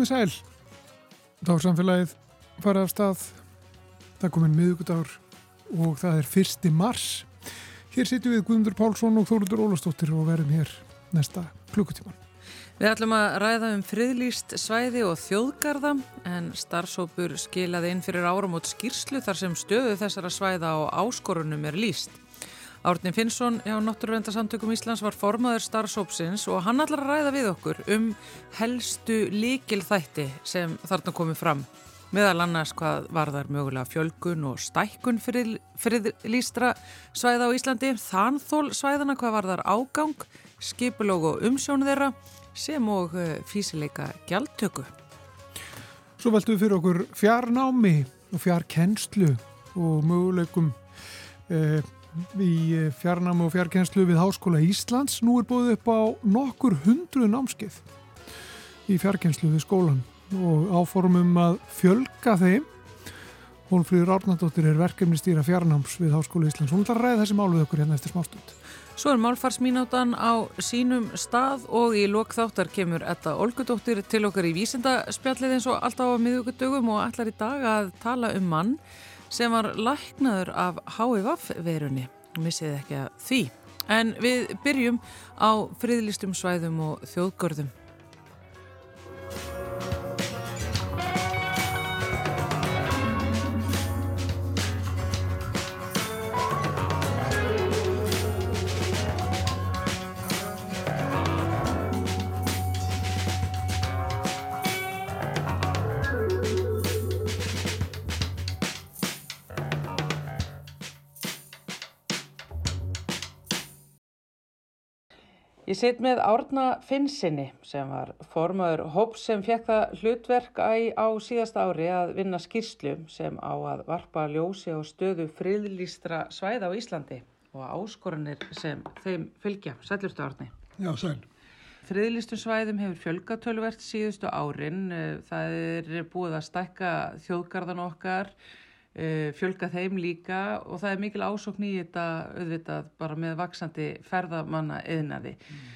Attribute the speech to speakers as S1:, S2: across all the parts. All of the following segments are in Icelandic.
S1: komið sæl. Þá er samfélagið farið af stað. Það komin miðugudagur og það er fyrsti mars. Hér sitjum við Guðmundur Pálsson og Þóruður Ólastóttir og verðum hér næsta klukkutíman.
S2: Við ætlum að ræða um friðlýst svæði og þjóðgarða en starfsópur skilaði inn fyrir áram út skýrslu þar sem stöðu þessara svæða og áskorunum er líst. Árni Finnsson hjá Náttúruvendarsamtökum Íslands var formaður starfsópsins og hann ætlar að ræða við okkur um helstu líkil þætti sem þarna komið fram. Meðal annars hvað var þar mögulega fjölgun og stækkun fyrir, fyrir lístra svæða á Íslandi, þanþól svæðana hvað var þar ágang, skipulóg og umsjónu þeirra sem og eh, físileika gjaldtöku.
S1: Svo veltum við fyrir okkur fjarnámi og fjarkennslu og möguleikum eh, í eh, fjarnámi og fjarkennslu við Háskóla Íslands. Nú er búið upp á nokkur hundru námskeið í fjarkennslu við skólan og áformum að fjölga þeim. Hólfríður Árnardóttir er verkefni stýra fjarnáms við Háskóla Íslands. Hún ætlar að ræða þessi mál við okkur hérna eftir smástund.
S2: Svo er málfarsmínáttan á sínum stað og í lokþáttar kemur Etta Olgudóttir til okkar í vísindaspjallið eins og alltaf á miðugudögum og allar í dag að tala um mann sem var læknaður af HVF-verunni. Missið ekki að því. En við byrjum á friðlistum svæðum og þjóðgörðum. Ég sitt með Árna Finnsinni sem var formaður hóps sem fekk það hlutverk á síðasta ári að vinna skýrslu sem á að varpa ljósi á stöðu friðlýstra svæða á Íslandi og áskorunir sem þeim fylgja. Sælurstu Árni?
S3: Já, sæl.
S2: Friðlýstum svæðum hefur fjölgatölvert síðustu árin. Það er búið að stækka þjóðgarðan okkar Eh, fjölga þeim líka og það er mikil ásokn í þetta auðvitað bara með vaksandi ferðamanna eðnaði. Mm.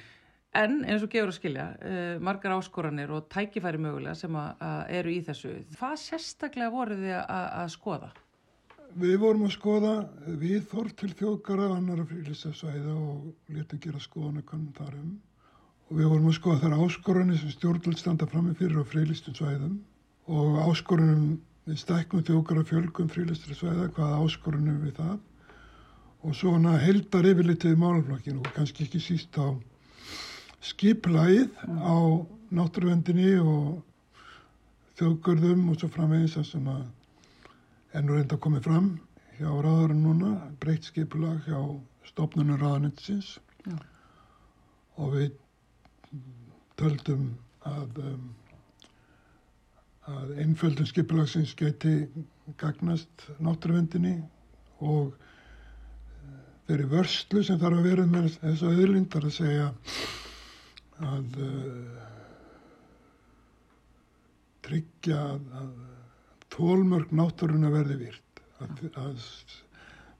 S2: En eins og gefur að skilja, uh, margar áskoranir og tækifæri mögulega sem að, að eru í þessu. Hvað sérstaklega voru þið að, að skoða?
S3: Við vorum að skoða við þorf til þjóðgara annara frílistafsvæða og letum gera skoðanakonum þar um. Og við vorum að skoða þar áskoranir sem stjórnvöld standa fram með fyrir á frílistum svæðum og áskoranum við stækkum þjókar og fjölgum frílistri svæða, hvaða áskorunum við það. Og svona heldar yfirlitið málflokkin og kannski ekki síst á skiplæð á náttúruvendinni og þjóðgörðum og svo framvegis að að ennur enda komið fram hjá ráðarum núna, breytt skipulag hjá stopnunum ráðanetsins og við töldum að um, að einföldun skipulagsins geti gagnast náttúruvendinni og eh, þeirri vörslu sem þarf að vera með þessu öðlindar að segja að uh, tryggja að, að tólmörg náttúruna verði virt. Að, að,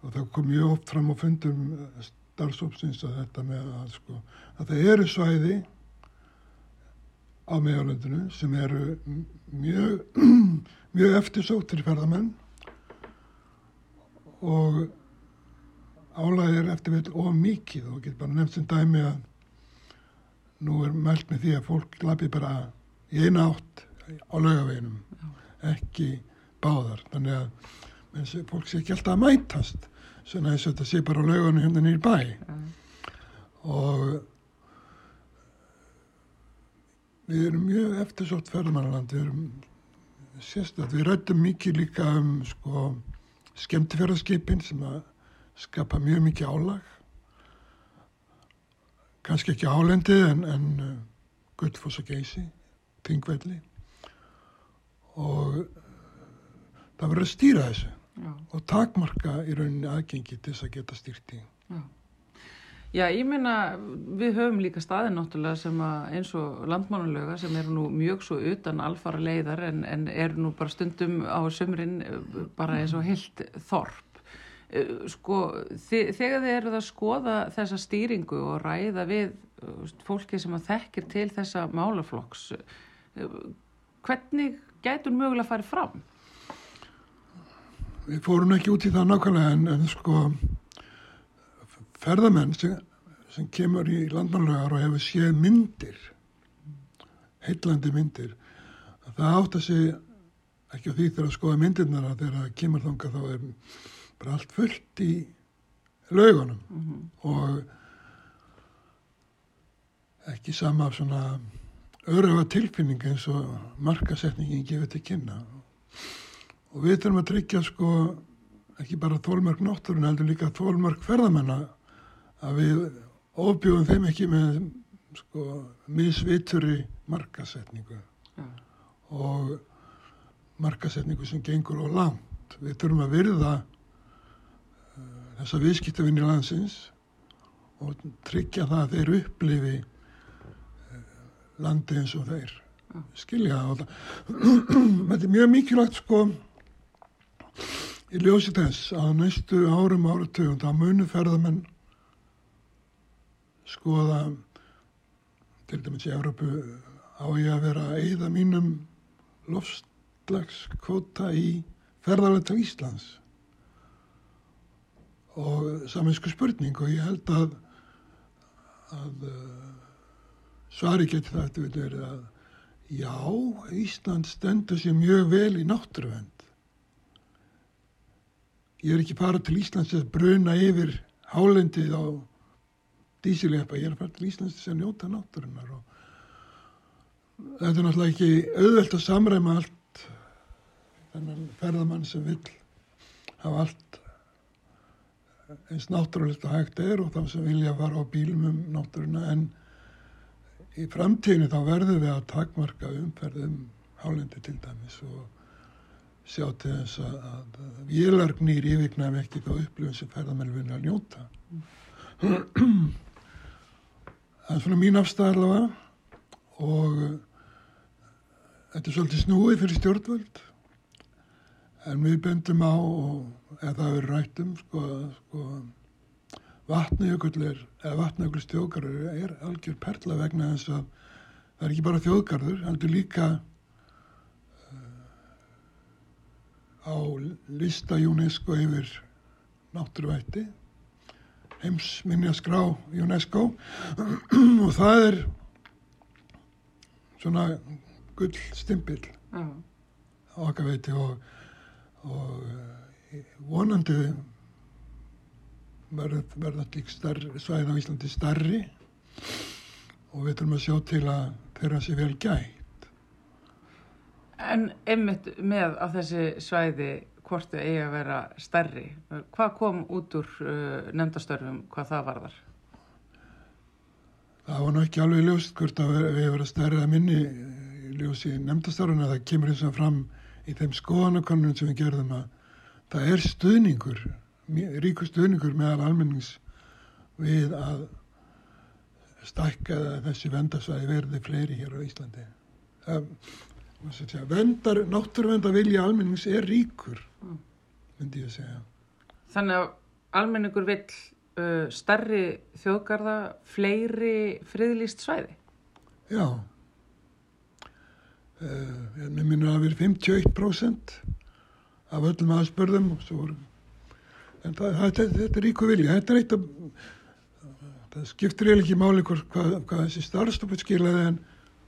S3: og það kom mjög oft fram á fundum starfsópsins að þetta með að sko, að það eru svæði á meðalöndinu sem eru mjög, mjög eftirsóttir ferðamenn. Og álæðið er eftir veit of mikið og getur bara nefnt sem dæmi að nú er mælt með því að fólk lapi bara í eina átt á laugaveginum, ekki báðar, þannig að fólk sé ekki alltaf að mætast svona þess að þetta sé bara á laugunum hérna nýr bæ. Og við erum mjög eftirsótt ferðmannland við erum sérstaklega, við rættum mikið líka um sko skemmtifærarskipin sem að skapa mjög mikið álag. Kannski ekki álendi en, en uh, Guldfoss og Geysi Þingvelli. Og það verður að stýra þessu Já. og takmarka í rauninni aðgengi til þess að geta stýrt í Já.
S2: Ég meina, við höfum líka staðin náttúrulega sem eins og landmánulega sem eru nú mjög svo utan alfara leiðar en, en eru nú bara stundum á sömurinn bara eins og heilt þorp. Eh, sko, þegar þið eruð að skoða þessa stýringu og ræða við fólki sem að þekkir til þessa málaflokks, hvernig getur mögulega að fara fram?
S3: Við fórum ekki út í það nákvæmlega en, en sko ferðamenn sem, sem kemur í landmannlegar og hefur séð myndir, heillandi myndir, það átt að segja ekki á því þegar að skoða myndirnar að þegar það kemur þanga þá er bara allt fullt í laugunum mm -hmm. og ekki sama af svona öruga tilfinning eins og markasetningin gefur til kynna og við þurfum að tryggja sko ekki bara þólmörk nátturinn heldur líka þólmörk ferðamenna að við ofbjóðum þeim ekki með sko misvituri markasetningu ja. og markasetningu sem gengur á langt. Við þurfum að virða uh, þessa viðskiptavinni landsins og tryggja það að þeir upplifi landi eins og þeir. Skilja það þetta er mjög mikilvægt sko í ljósi þess að næstu árum áratugum þá munu ferðamenn skoða til dæmis í Európu á ég að vera að eigða mínum lofslagskvota í ferðarlega til Íslands og saminsku spurning og ég held að að svari geti það eftir verið að já, Ísland stendur sér mjög vel í náttúruvend. Ég er ekki farað til Íslands að bruna yfir hálendið á dísilepa, ég er farað til Íslands að njóta náttúrunar og þetta er náttúrulega ekki auðvelt að samræma allt þennan ferðamann sem vil hafa allt eins náttúrulegt og hægt er og þá sem vilja fara á bílum um náttúruna en í framtíðinu þá verðum við að takmarka umferðum hálendi til dæmis og sjá til þess að, að vélargnýr yfirgnæf ekki þá upplifin sem ferðamenn vilja að njóta. Það er svona mín afstæð allavega og þetta er svolítið snúið fyrir stjórnvöld en við bendum á og eða það er rættum sko, sko vatnajökull er, eða vatnajökull stjókarur er algjör perla vegna þess að það er ekki bara þjóðgarður, heldur líka uh, á lista UNESCO yfir náttúruvætti heimsminja skrá UNESCO og það er svona gull stimpill mm. á okkar veiti og, og uh, vonandi verða lík svæð á Íslandi starri og við þurfum að sjá til að þeirra sé vel gætt.
S2: En einmitt með á þessi svæði hvort þau eigi að vera starri, hvað kom út úr uh, nefndastörfum, hvað það varðar?
S3: Það var náttúrulega ekki alveg ljóst hvort að við verðum starri að minni ljósi nefndastörfuna, það kemur eins og fram í þeim skoðanakonunum sem við gerðum að það er stuðningur ríkur stuðningur meðal almennings við að stækka þessi vendasvæði verði fleiri hér á Íslandi. Það, náttúruvenda vilja almennings er ríkur, mm. myndi ég að segja.
S2: Þannig að almenningur vill uh, starri þjóðgarða, fleiri friðlýst svæði?
S3: Já. Uh, mér minnur að það verið 51% af öllum aðspörðum en það, það, þetta er ríku vilja þetta er eitt af það skiptir eiginlega ekki máli hvað, hvað þessi starfstofur skilaði en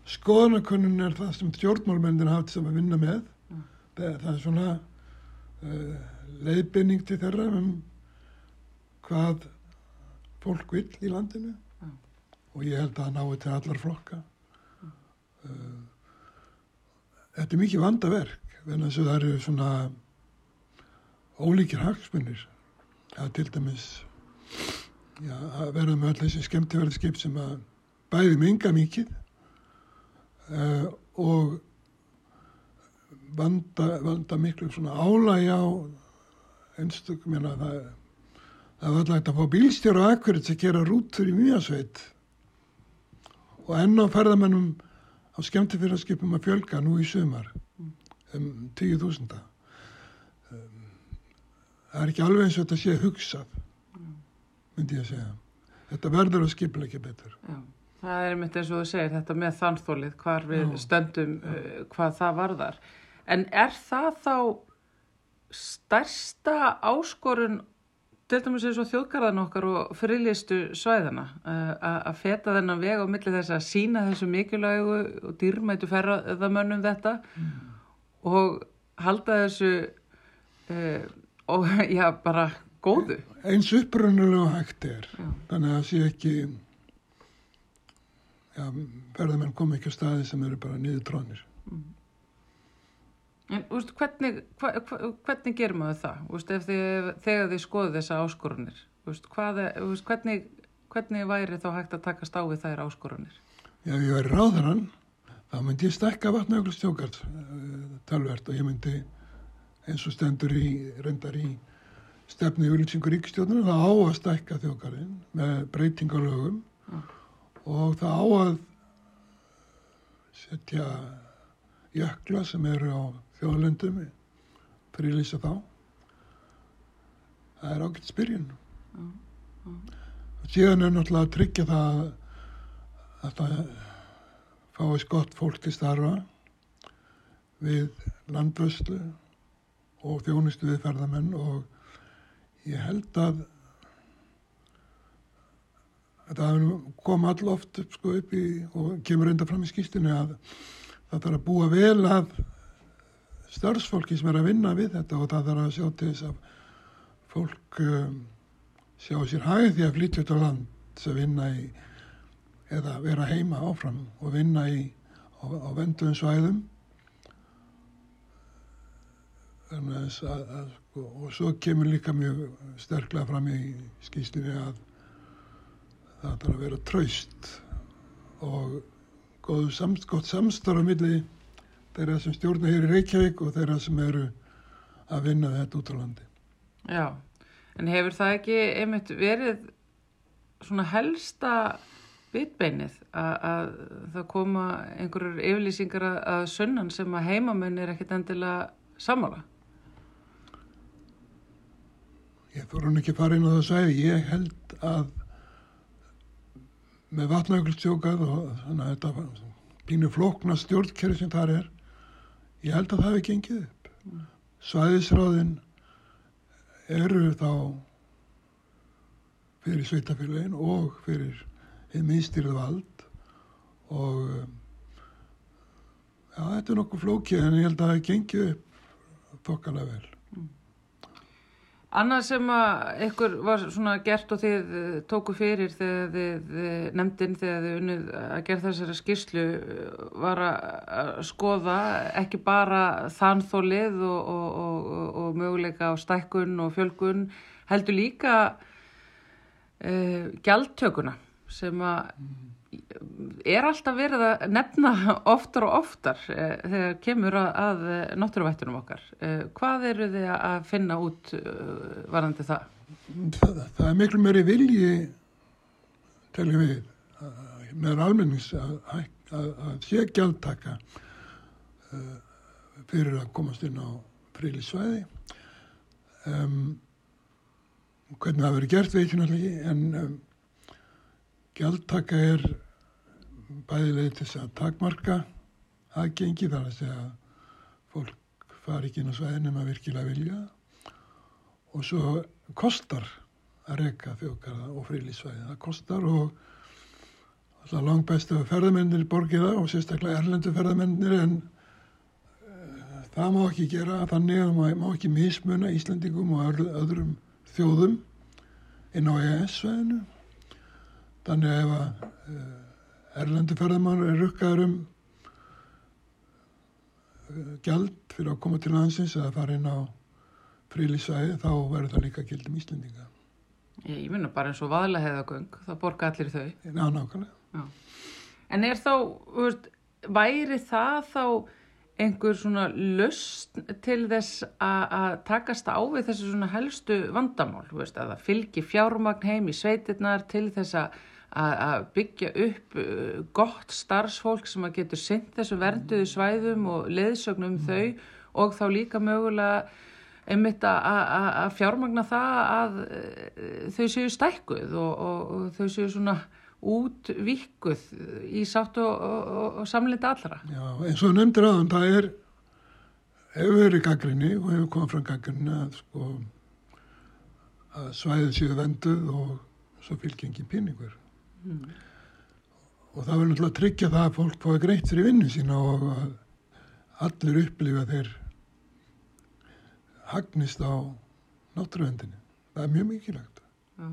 S3: skoðanakönnun er það sem stjórnmálmennir haft sem að vinna með mm. það, það er svona uh, leiðbynning til þeirra um hvað fólk vil í landinu mm. og ég held að það nái til allar flokka mm. uh, þetta er mikið vandaverk en þess að það eru svona ólíkir hagsmunir að til dæmis já, að verða með öll þessi skemmtifærðskip sem að bæði minga mikið uh, og vanda, vanda miklu svona álægi á einstökum það, það var alltaf að fá bílstjóra og akkurat sem gera rútur í mjögsveit og enn á ferðamennum á skemmtifærðskipum að fjölga nú í sömar um 10.000 það er ekki alveg eins og þetta sé hugsað myndi ég að segja. Þetta verður að skipla ekki betur.
S2: Já, það er einmitt eins og þú segir þetta með þannþólið, hvar við stöndum uh, hvað það varðar. En er það þá stærsta áskorun til dæmis eins og þjóðgarðan okkar og frilistu svæðana uh, að feta þennan veg á milli þess að sína þessu mikilvægu og dýrmætu ferðamönnum þetta mm. og halda þessu uh, og já bara góðu.
S3: Eins upprönnulega hægt er já. þannig að það sé ekki já, ferðamenn kom ekki á staði sem eru bara niður trónir. Mm.
S2: En úst, hvernig, hva, hva, hvernig gerum við það? Úst, þið, þegar þið skoðu þessa áskorunir, úst, hvað, hvernig, hvernig væri þá hægt að taka stáfið þær áskorunir?
S3: Já, ég væri ráðarann, þá myndi ég stekka vatnauglu-stjókart eh, talvert og ég myndi eins og stendur í, reyndar í stefni Júlitsingur ríkistjóðunum, það á að stekka þjókarinn með breytingalögum ah og það á að setja jökla sem eru á þjóðlöndum frílýsa þá. Það er ágætt spyrjun mm, mm. og síðan er náttúrulega að tryggja það að það fáist gott fólk til starfa við landvöslu og þjónustu við ferðamenn. Og ég held að það kom all oft upp, sko, upp í, og kemur enda fram í skýstinu að það þarf að búa vel að starfsfólki sem er að vinna við þetta og það þarf að sjá til þess að fólk um, sjá sér hæði því að flytja út á land sem vinna í eða vera heima áfram og vinna í á, á venduðum svæðum. Að, að, að sko, og svo kemur líka mjög sterklega fram í skýstinu að það þarf að vera traust og samst, gott samstarf á milli þeirra sem stjórna hér í Reykjavík og þeirra sem eru að vinna þetta út á landi.
S2: Já, en hefur það ekki einmitt verið svona helsta bitbeinið að, að það koma einhverjur yfirlýsingar að, að sunnan sem að heimamenn er ekkit endilega samála?
S3: Ég fór hann ekki að fara inn á það að segja, ég held að með vatnaugulstjókað og þannig að þetta pínu flokna stjórnkerri sem þar er. Ég held að það hefði gengið upp. Mm. svæðisráðin eru þá fyrir sveitafélagin og fyrir einn minnstýrið vald og já, þetta er nokkuð flókið en ég held að það hefði gengið upp þokkalega vel
S2: Annað sem að ykkur var svona gert og þið eh, tóku fyrir þegar þið eh, nefndin þegar þið unnið að gera þessari skýrslu eh, var að skoða ekki bara þannþólið og, og, og, og möguleika á stækkun og fjölkun heldur líka uh, gjaldtökuna sem að er alltaf verið að nefna oftar og oftar eh, þegar kemur að, að náttúruvættunum okkar. Eh, hvað eru þið að finna út eh, varandi það?
S3: Það, það er miklu meiri vilji teljum við með almennings að, að, að sé gjaldtaka uh, fyrir að komast inn á frílisvæði. Um, hvernig það verið gert ég náttúrulega en um, gjaldtaka er bæðileg til þess að takmarka aðgengi þar að segja að fólk fari ekki inn á sveðinum að virkilega vilja og svo kostar að reyka þjókarða og frílísvæði. Það kostar og alltaf að ferðamennir borgir það og sérstaklega erlendu ferðamennir en uh, það má ekki gera þannig að það má ekki mismuna Íslandingum og öðrum þjóðum inn á ES-sveðinu. Þannig ef að uh, erlendu ferðamann er rukkaður um uh, gjald fyrir að koma til landsins eða fara inn á frílísæði þá verður það líka gildum Íslendinga.
S2: Ég, ég minna bara eins og vaðla heiðagöng, það borga allir þau.
S3: Já, nákvæmlega. Já.
S2: En er þá, veist, væri það þá einhver svona lust til þess að takast á við þessu svona helstu vandamál, veist, að það fylgir fjármagn heim í sveitirnar til þess að að byggja upp uh, gott starfsfólk sem að getur synd þessu verduðu svæðum og leðsögnum mm. þau og þá líka mögulega einmitt að fjármagna það að uh, þau séu stækkuð og, og, og þau séu svona útvikkuð í sátt og, og, samlinda allra.
S3: Já, eins og nefndir aðan, það er, hefur verið gaggrinni og hefur komið frá gaggrinni að, sko, að svæðið séu venduð og svo fylgjengi pinningur. Mm. Og það verður náttúrulega að tryggja það að fólk fái greitt fyrir vinnu sína og allir upplifa þeir hagnist á náttúruvendinni. Það er mjög mikilvægt. Já.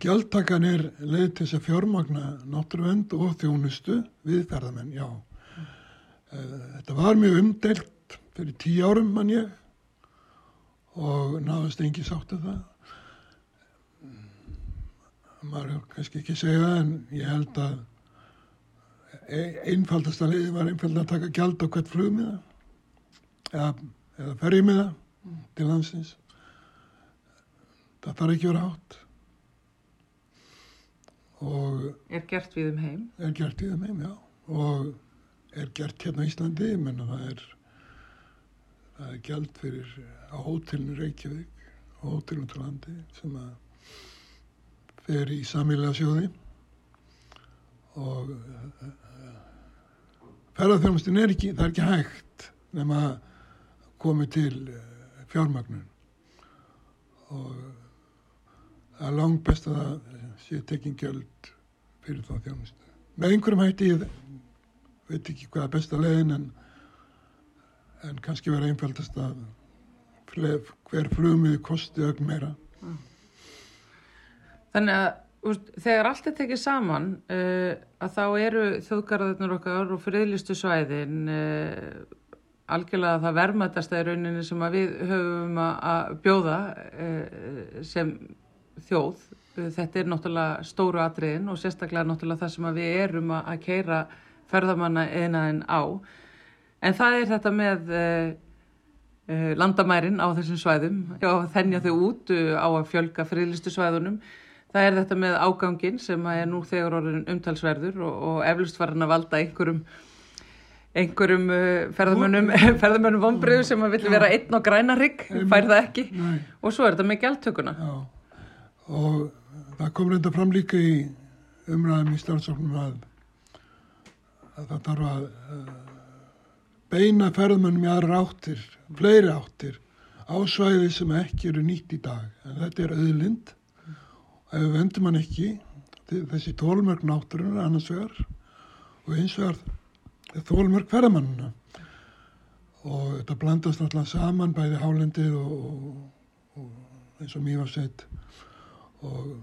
S3: Gjaldtakan er leið til þess að fjármagna náttúruvend og þjónustu við ferðamenn, já. Mm. Þetta var mjög umdelt fyrir tíu árum mann ég og náðast engi sáttu það. Maður kannski ekki segja en ég held að einfaldasta leiði var einfald að taka gjald á hvert flugmiða eða, eða ferjimiða mm. til landsins. Það þarf ekki verið átt
S2: er gert við um heim
S3: er gert við um heim, já og er gert hérna í Íslandi menn að það er það er gælt fyrir á hótelinu Reykjavík á hótelinu til landi sem að fer í samílega sjóði og ferðarþjónustin er ekki það er ekki hægt nema að komi til eh, fjármagnun og það er langt best að það sé tekinn gjöld fyrir þá þjónustu. Með einhverjum hætti ég veit ekki hvað er besta legin en, en kannski vera einfaldast að hver flumiði kosti ögn meira. Mm.
S2: Þannig að úst, þegar allt er tekið saman uh, að þá eru þjóðgarðarnir okkar og friðlistu svæðin uh, algjörlega það vermaðast að í rauninni sem að við höfum að bjóða uh, sem þjóð. Þetta er náttúrulega stóru atriðin og sérstaklega náttúrulega það sem við erum að keira ferðamanna einaðin á. En það er þetta með landamærin á þessum svæðum og þennja þau út á að fjölga friðlistu svæðunum það er þetta með ágangin sem er nú þegar orðin umtalsverður og, og eflust var hann að valda einhverjum einhverjum ferðamönnum ferðamönnum vonbreðu sem að vilja vera einn og græna rigg, fær það ekki. Nei. og svo er þetta með gæltökuna Já.
S3: Og það kom reynda fram líka í umræðum í starfsóknum að, að það þarf að uh, beina ferðmönnum í aðra áttir, fleiri áttir ásvæði sem ekki eru nýtt í dag. En þetta er auðlind ef við vendum hann ekki þessi tólmörg náttúrunar annars vegar og eins vegar tólmörg ferðmönnuna og þetta blandast alltaf saman bæði hálendið og, og, eins og mjög var sett. Og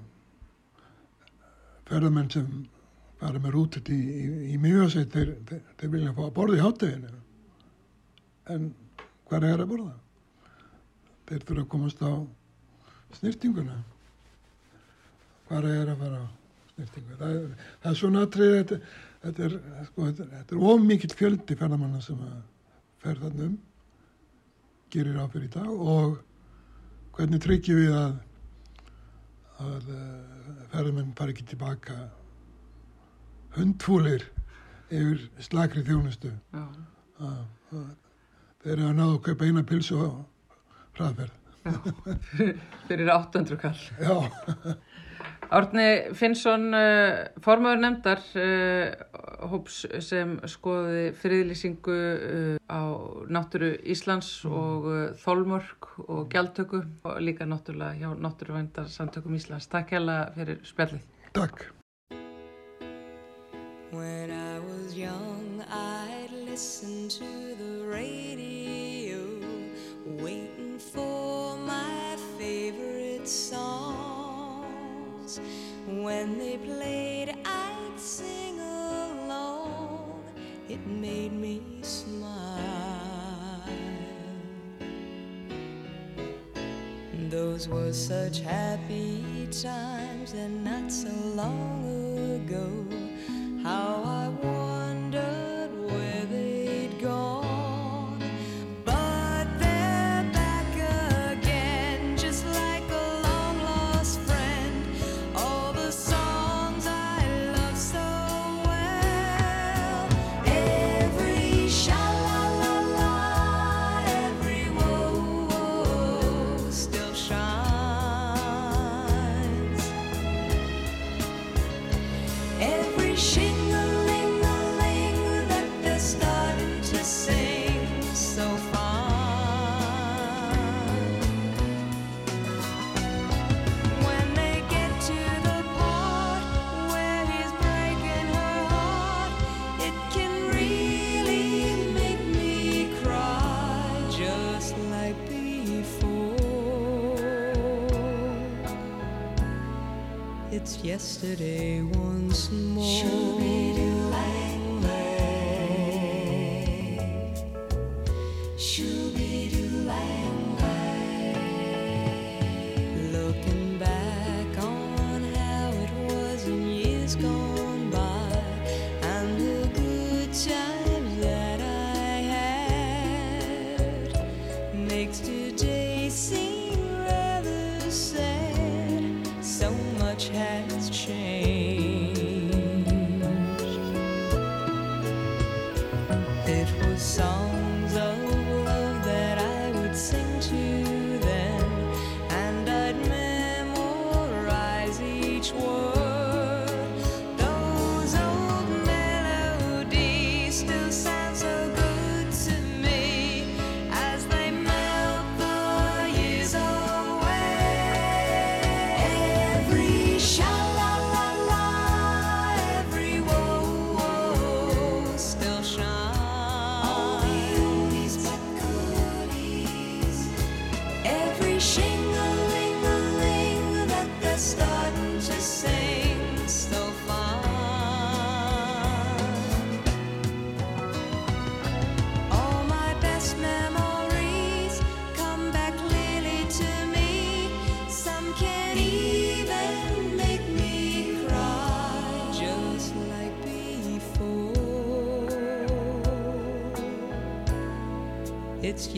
S3: ferðarmenn sem fara með rútið í, í, í mjögaseit þeir, þeir, þeir vilja fá að borða í hátteginu en hvað er að borða? Þeir þurfa að komast á snýrtinguna hvað er að fara á snýrtingu það það er svona aðtrið þetta, þetta er, sko, er ómikið fjöldi ferðarmanna sem að ferðarnum gerir áfyrir í dag og hvernig tryggjum við að að eh, ferðarmenn fari ekki tilbaka hundfúlir yfir slakri þjónustu? Þeir eru að náðu að kaupa eina pilsu á hraðferð.
S2: Fyrir 800 kall. Já Árni Finnsson, uh, formöður nefndar uh, hóps sem skoði friðlýsingu uh, á náttúru Íslands mm. og þólmörk og gjaldtöku og líka náttúrulega hjá náttúruvæntar samtökum Íslands. Takk hella fyrir spjallið.
S3: Takk.
S4: When I was young I'd listen to the radio When they played, I'd sing along. It made me smile. Those were such happy times, and not so long ago. How I yesterday once more.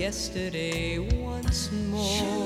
S4: Yesterday once more.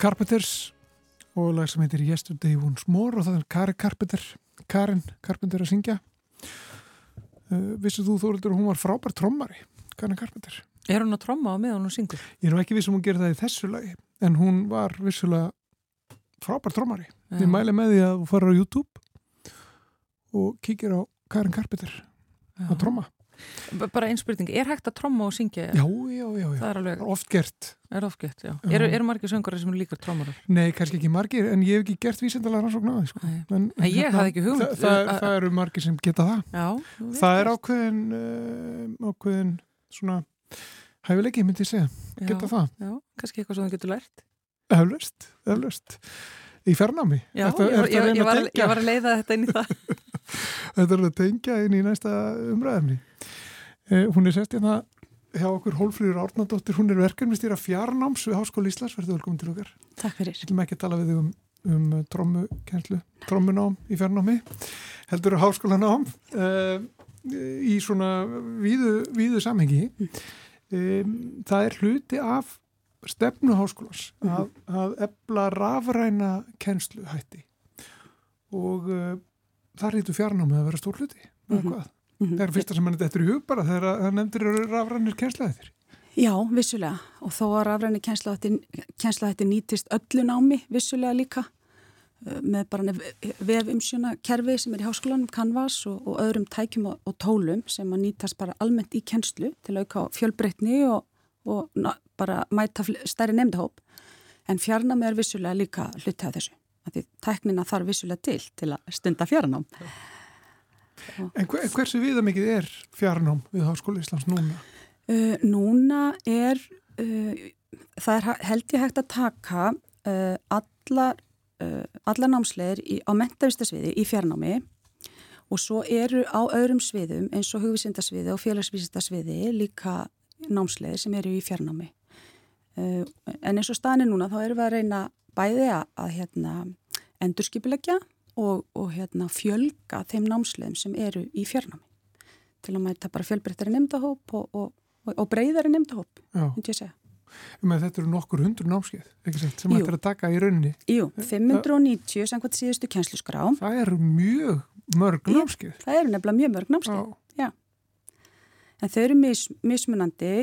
S1: Carpenters og lag sem heitir Yesterday Once More og það er Kari Carpenter Karin Carpenter að syngja. Uh, Vissið þú Þórildur hún var frábær trommari Karin Carpenter?
S2: Er hún að tromma á meðan hún syngur?
S1: Ég er nú ekki viss um hún gerir það í þessu lagi en hún var vissulega frábær trommari.
S2: Já.
S1: Ég mæli með því að þú farir á YouTube og kíkir á Karin Carpenter að tromma
S2: Bara einspurning, er hægt að tromma og syngja?
S1: Já, já, já, já.
S2: Það er alveg,
S1: Það er oft gert
S2: er ofgett, já.
S1: Já.
S2: Eru, eru margir söngari sem eru líka trommarar?
S1: Nei, kannski ekki margir en ég hef ekki gert vísendalega rannsókn á því sko. En,
S2: Nei, ég
S1: hérna,
S2: hafði ekki hugmynd.
S1: það, það,
S2: Að-
S1: það eru margir sem geta það
S2: Já.
S1: það er ákveðin uh, ákveðin svona hæfileiki myndi ég segja, geta það
S2: Já, kannski eitthvað sem þú getur lært.
S1: eflaust, eflaust í fjarnámi
S2: Já,
S1: Ertu-
S2: ég, ég, ég, var, ég var að leiða þetta inn í það.
S1: þetta er að tengja inn í næsta umræðumni hún er sest hérna hjá okkur Hólfríður Árnadóttir, hún er verkefnistýra fjarnáms við Háskóla Íslands, verður velkomin til okkar.
S5: Takk fyrir.
S1: Við ætlum ekki að tala við þig um, um trommukenslu, trommunám í fjarnámi, heldur háskólanám uh, í svona víðu, víðu samhengi. Um, það er hluti af stefnu háskólans að, að ebla rafræna kenslu hætti og uh, það rýtu fjarnámi að vera stór hluti. Mm
S5: Mhm.
S1: -hmm. Það er fyrsta sem þetta er í hug bara þegar það nefndir eru rafrænir kensla þettir.
S5: Já, vissulega. Og þó að rafræni kennsluhætti nýtist öllu námi, vissulega líka, uh, með bara vefumsjöna kerfi sem er í háskólanum, Canvas og, og öðrum tækjum og, og tólum sem að nýtast bara almennt í kennslu til að auka fjölbreytni og, og na, bara mæta stærri nefndahóp. En fjarnami er vissulega líka hluti af þessu. Því tæknina þarf vissulega til til að stunda fjarnám.
S1: En hver, hversu viðamikið er fjarnám við Háskóla Íslands núna?
S5: Uh, núna er, uh, það er held ég hægt að taka uh, allar, uh, allar námsleir í, á mentavistasviði í fjarnámi og svo eru á öðrum sviðum eins og hugvísindasviði og félagsvísindasviði líka námsleir sem eru í fjarnámi. Uh, en eins og staðin núna þá erum við að reyna bæði að, að hérna, endurskipilegja og, og hérna, fjölga þeim námsleiðum sem eru í fjarnámi til að mæta bara fjölbreyttari nefndahóp og, og, og, og breyðari nefndahóp, myndi ég segja.
S1: um þetta eru nokkur hundur námskeið, sett, sem
S5: Jú.
S1: hægt er að taka í rauninni.
S5: Jú, 590 samkvæmt síðustu kennsluskrá.
S1: Það er mjög mörg námskeið.
S5: Það eru nefnilega mjög mörg námskeið.
S1: Já,
S5: En þau eru mis, mismunandi,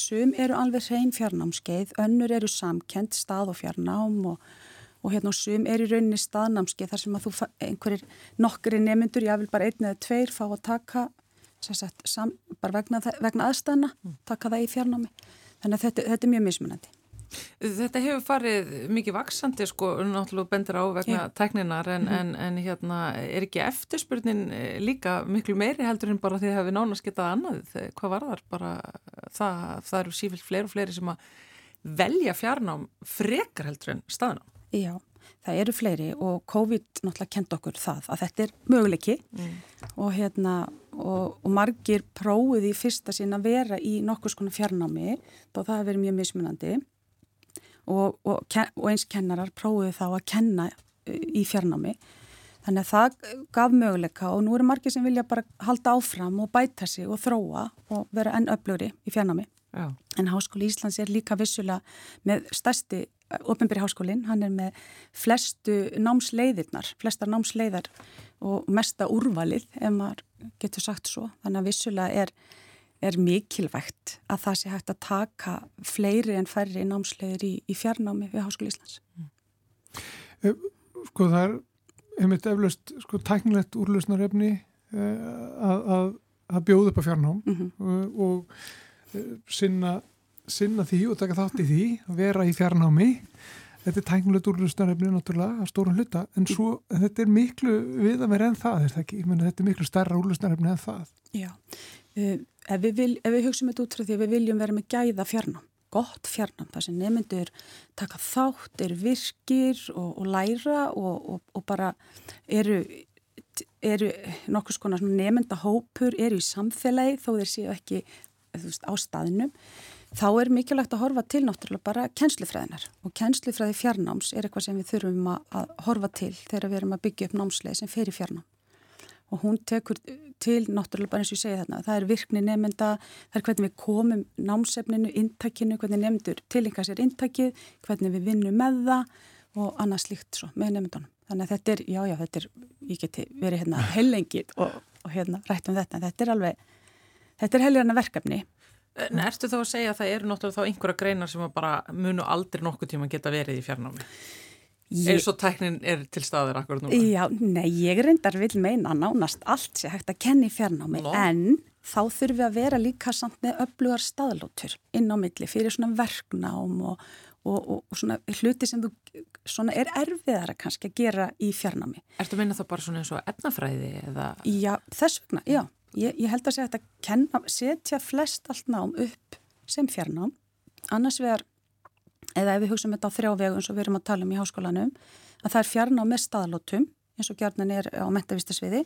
S5: sum eru alveg hrein fjarnámskeið, önnur eru samkend stað og fjarnám og, og hérna og sum eru í rauninni staðnámskeið þar sem að þú, einhverjir nokkri nemyndur, ég vil bara einn eða tveir fá að taka, sagt, sam, bara vegna, vegna aðstæðna, taka það í fjarnámi. Þannig að þetta, þetta er mjög mismunandi.
S2: Þetta hefur farið mikið vaksandi sko, náttúrulega bendur á vegna
S5: Já.
S2: tækninar en, en, en hérna er ekki eftirspurnin eh, líka miklu meiri heldur en bara því að hefur nánast getað annað. Hvað var þar bara það, það eru sífilt fleiri og fleiri sem að velja fjarnám frekar heldur en staðnám.
S5: Já, það eru fleiri og COVID náttúrulega kent okkur það að þetta er möguleiki. Og hérna og, og margir prófið í fyrsta sín að vera í nokkus konar fjarnámi þá það hefur verið mjög mismunandi. Og, og, og eins kennarar prófið þá að kenna uh, í fjarnámi. Þannig að það gaf möguleika og nú eru margir sem vilja bara halda áfram og bæta sig og þróa og vera enn öflugri í fjarnámi. En Háskóli Íslands er líka vissulega með stærsti ofinbyrji háskólinn, hann er með flestu námsleiðirnar, flestar námsleiðar og mesta úrvalið ef maður getur sagt svo. Þannig að vissulega er, er mikilvægt að það sé hægt að taka fleiri en færri námsleiðir í, í fjarnámi við Háskóli Íslands.
S1: sko það er einmitt eflaust sko tæknilegt úrlausnarefni uh, að, að, að bjóða upp á fjarnám
S5: Mm
S1: og, og uh, sinna, sinna því og taka þátt í því að vera í fjarnámi. Þetta er tæknilegt úrlausnarefni náttúrulega að stórum hluta en svo þetta er miklu við að vera en það er ekki, meni þetta er miklu stærra úrlausnarefni en það.
S5: Já, uh, ef, við við hugsaum þetta út frá því að við viljum vera með gæða fjarnám, gott fjarnám, það sem nemyndur taka þátt, eru virkir og, og læra og, og, og bara eru, eru nokkus konar nemyndahópur, eru í samfélagi þó þeir séu ekki veist, á staðinum, þá er mikilvægt að horfa til náttúrulega bara kennslufræðinar og kennslufræði fjarnáms er eitthvað sem við þurfum að, horfa til þegar við erum að byggja upp námsleið sem fer í fjarnám og hún tekur til náttúrulega bara eins og ég segi þarna, það er virkni nefnda, það er hvernig við komum námsefninu, intakinu, hvernig nefndur tilenga sér intakið, hvernig við vinnum með það og annað slíkt svo með nefndunum. Þannig að þetta er, já já, þetta er, ég geti verið hérna heilengið og, og hérna rætt um þetta, þetta er alveg, þetta er heilirna verkefni.
S2: En ertu þá að segja að það eru náttúrulega þá einhverja greinar sem bara munu aldrei nokkuð tíma geta verið í fjarnámi?
S5: Ég,
S2: Eins og tæknin er til staðir akkur núna?
S5: Já, nei, ég reyndar vil meina nánast allt sé hægt að kenna í fjarnámi
S2: Nó.
S5: en þá þurfum við að vera líka samt með öflugar staðlótur inn á milli fyrir svona verknám og, og, og, og svona hluti sem þú svona er erfiðara kannski að gera í fjarnámi.
S2: Ertu að minna það bara svona eins og efnafræði eða...
S5: Já, þess vegna, já, ég, ég held að segja að kenna, setja flest allt nám upp sem fjarnám, annars vegar eða ef við hugsaum þetta á þrjá vegu eins og við erum að tala um í háskólanum, að það er fjarnám með staðlótum, eins og gjarnan er á mentavistasviði,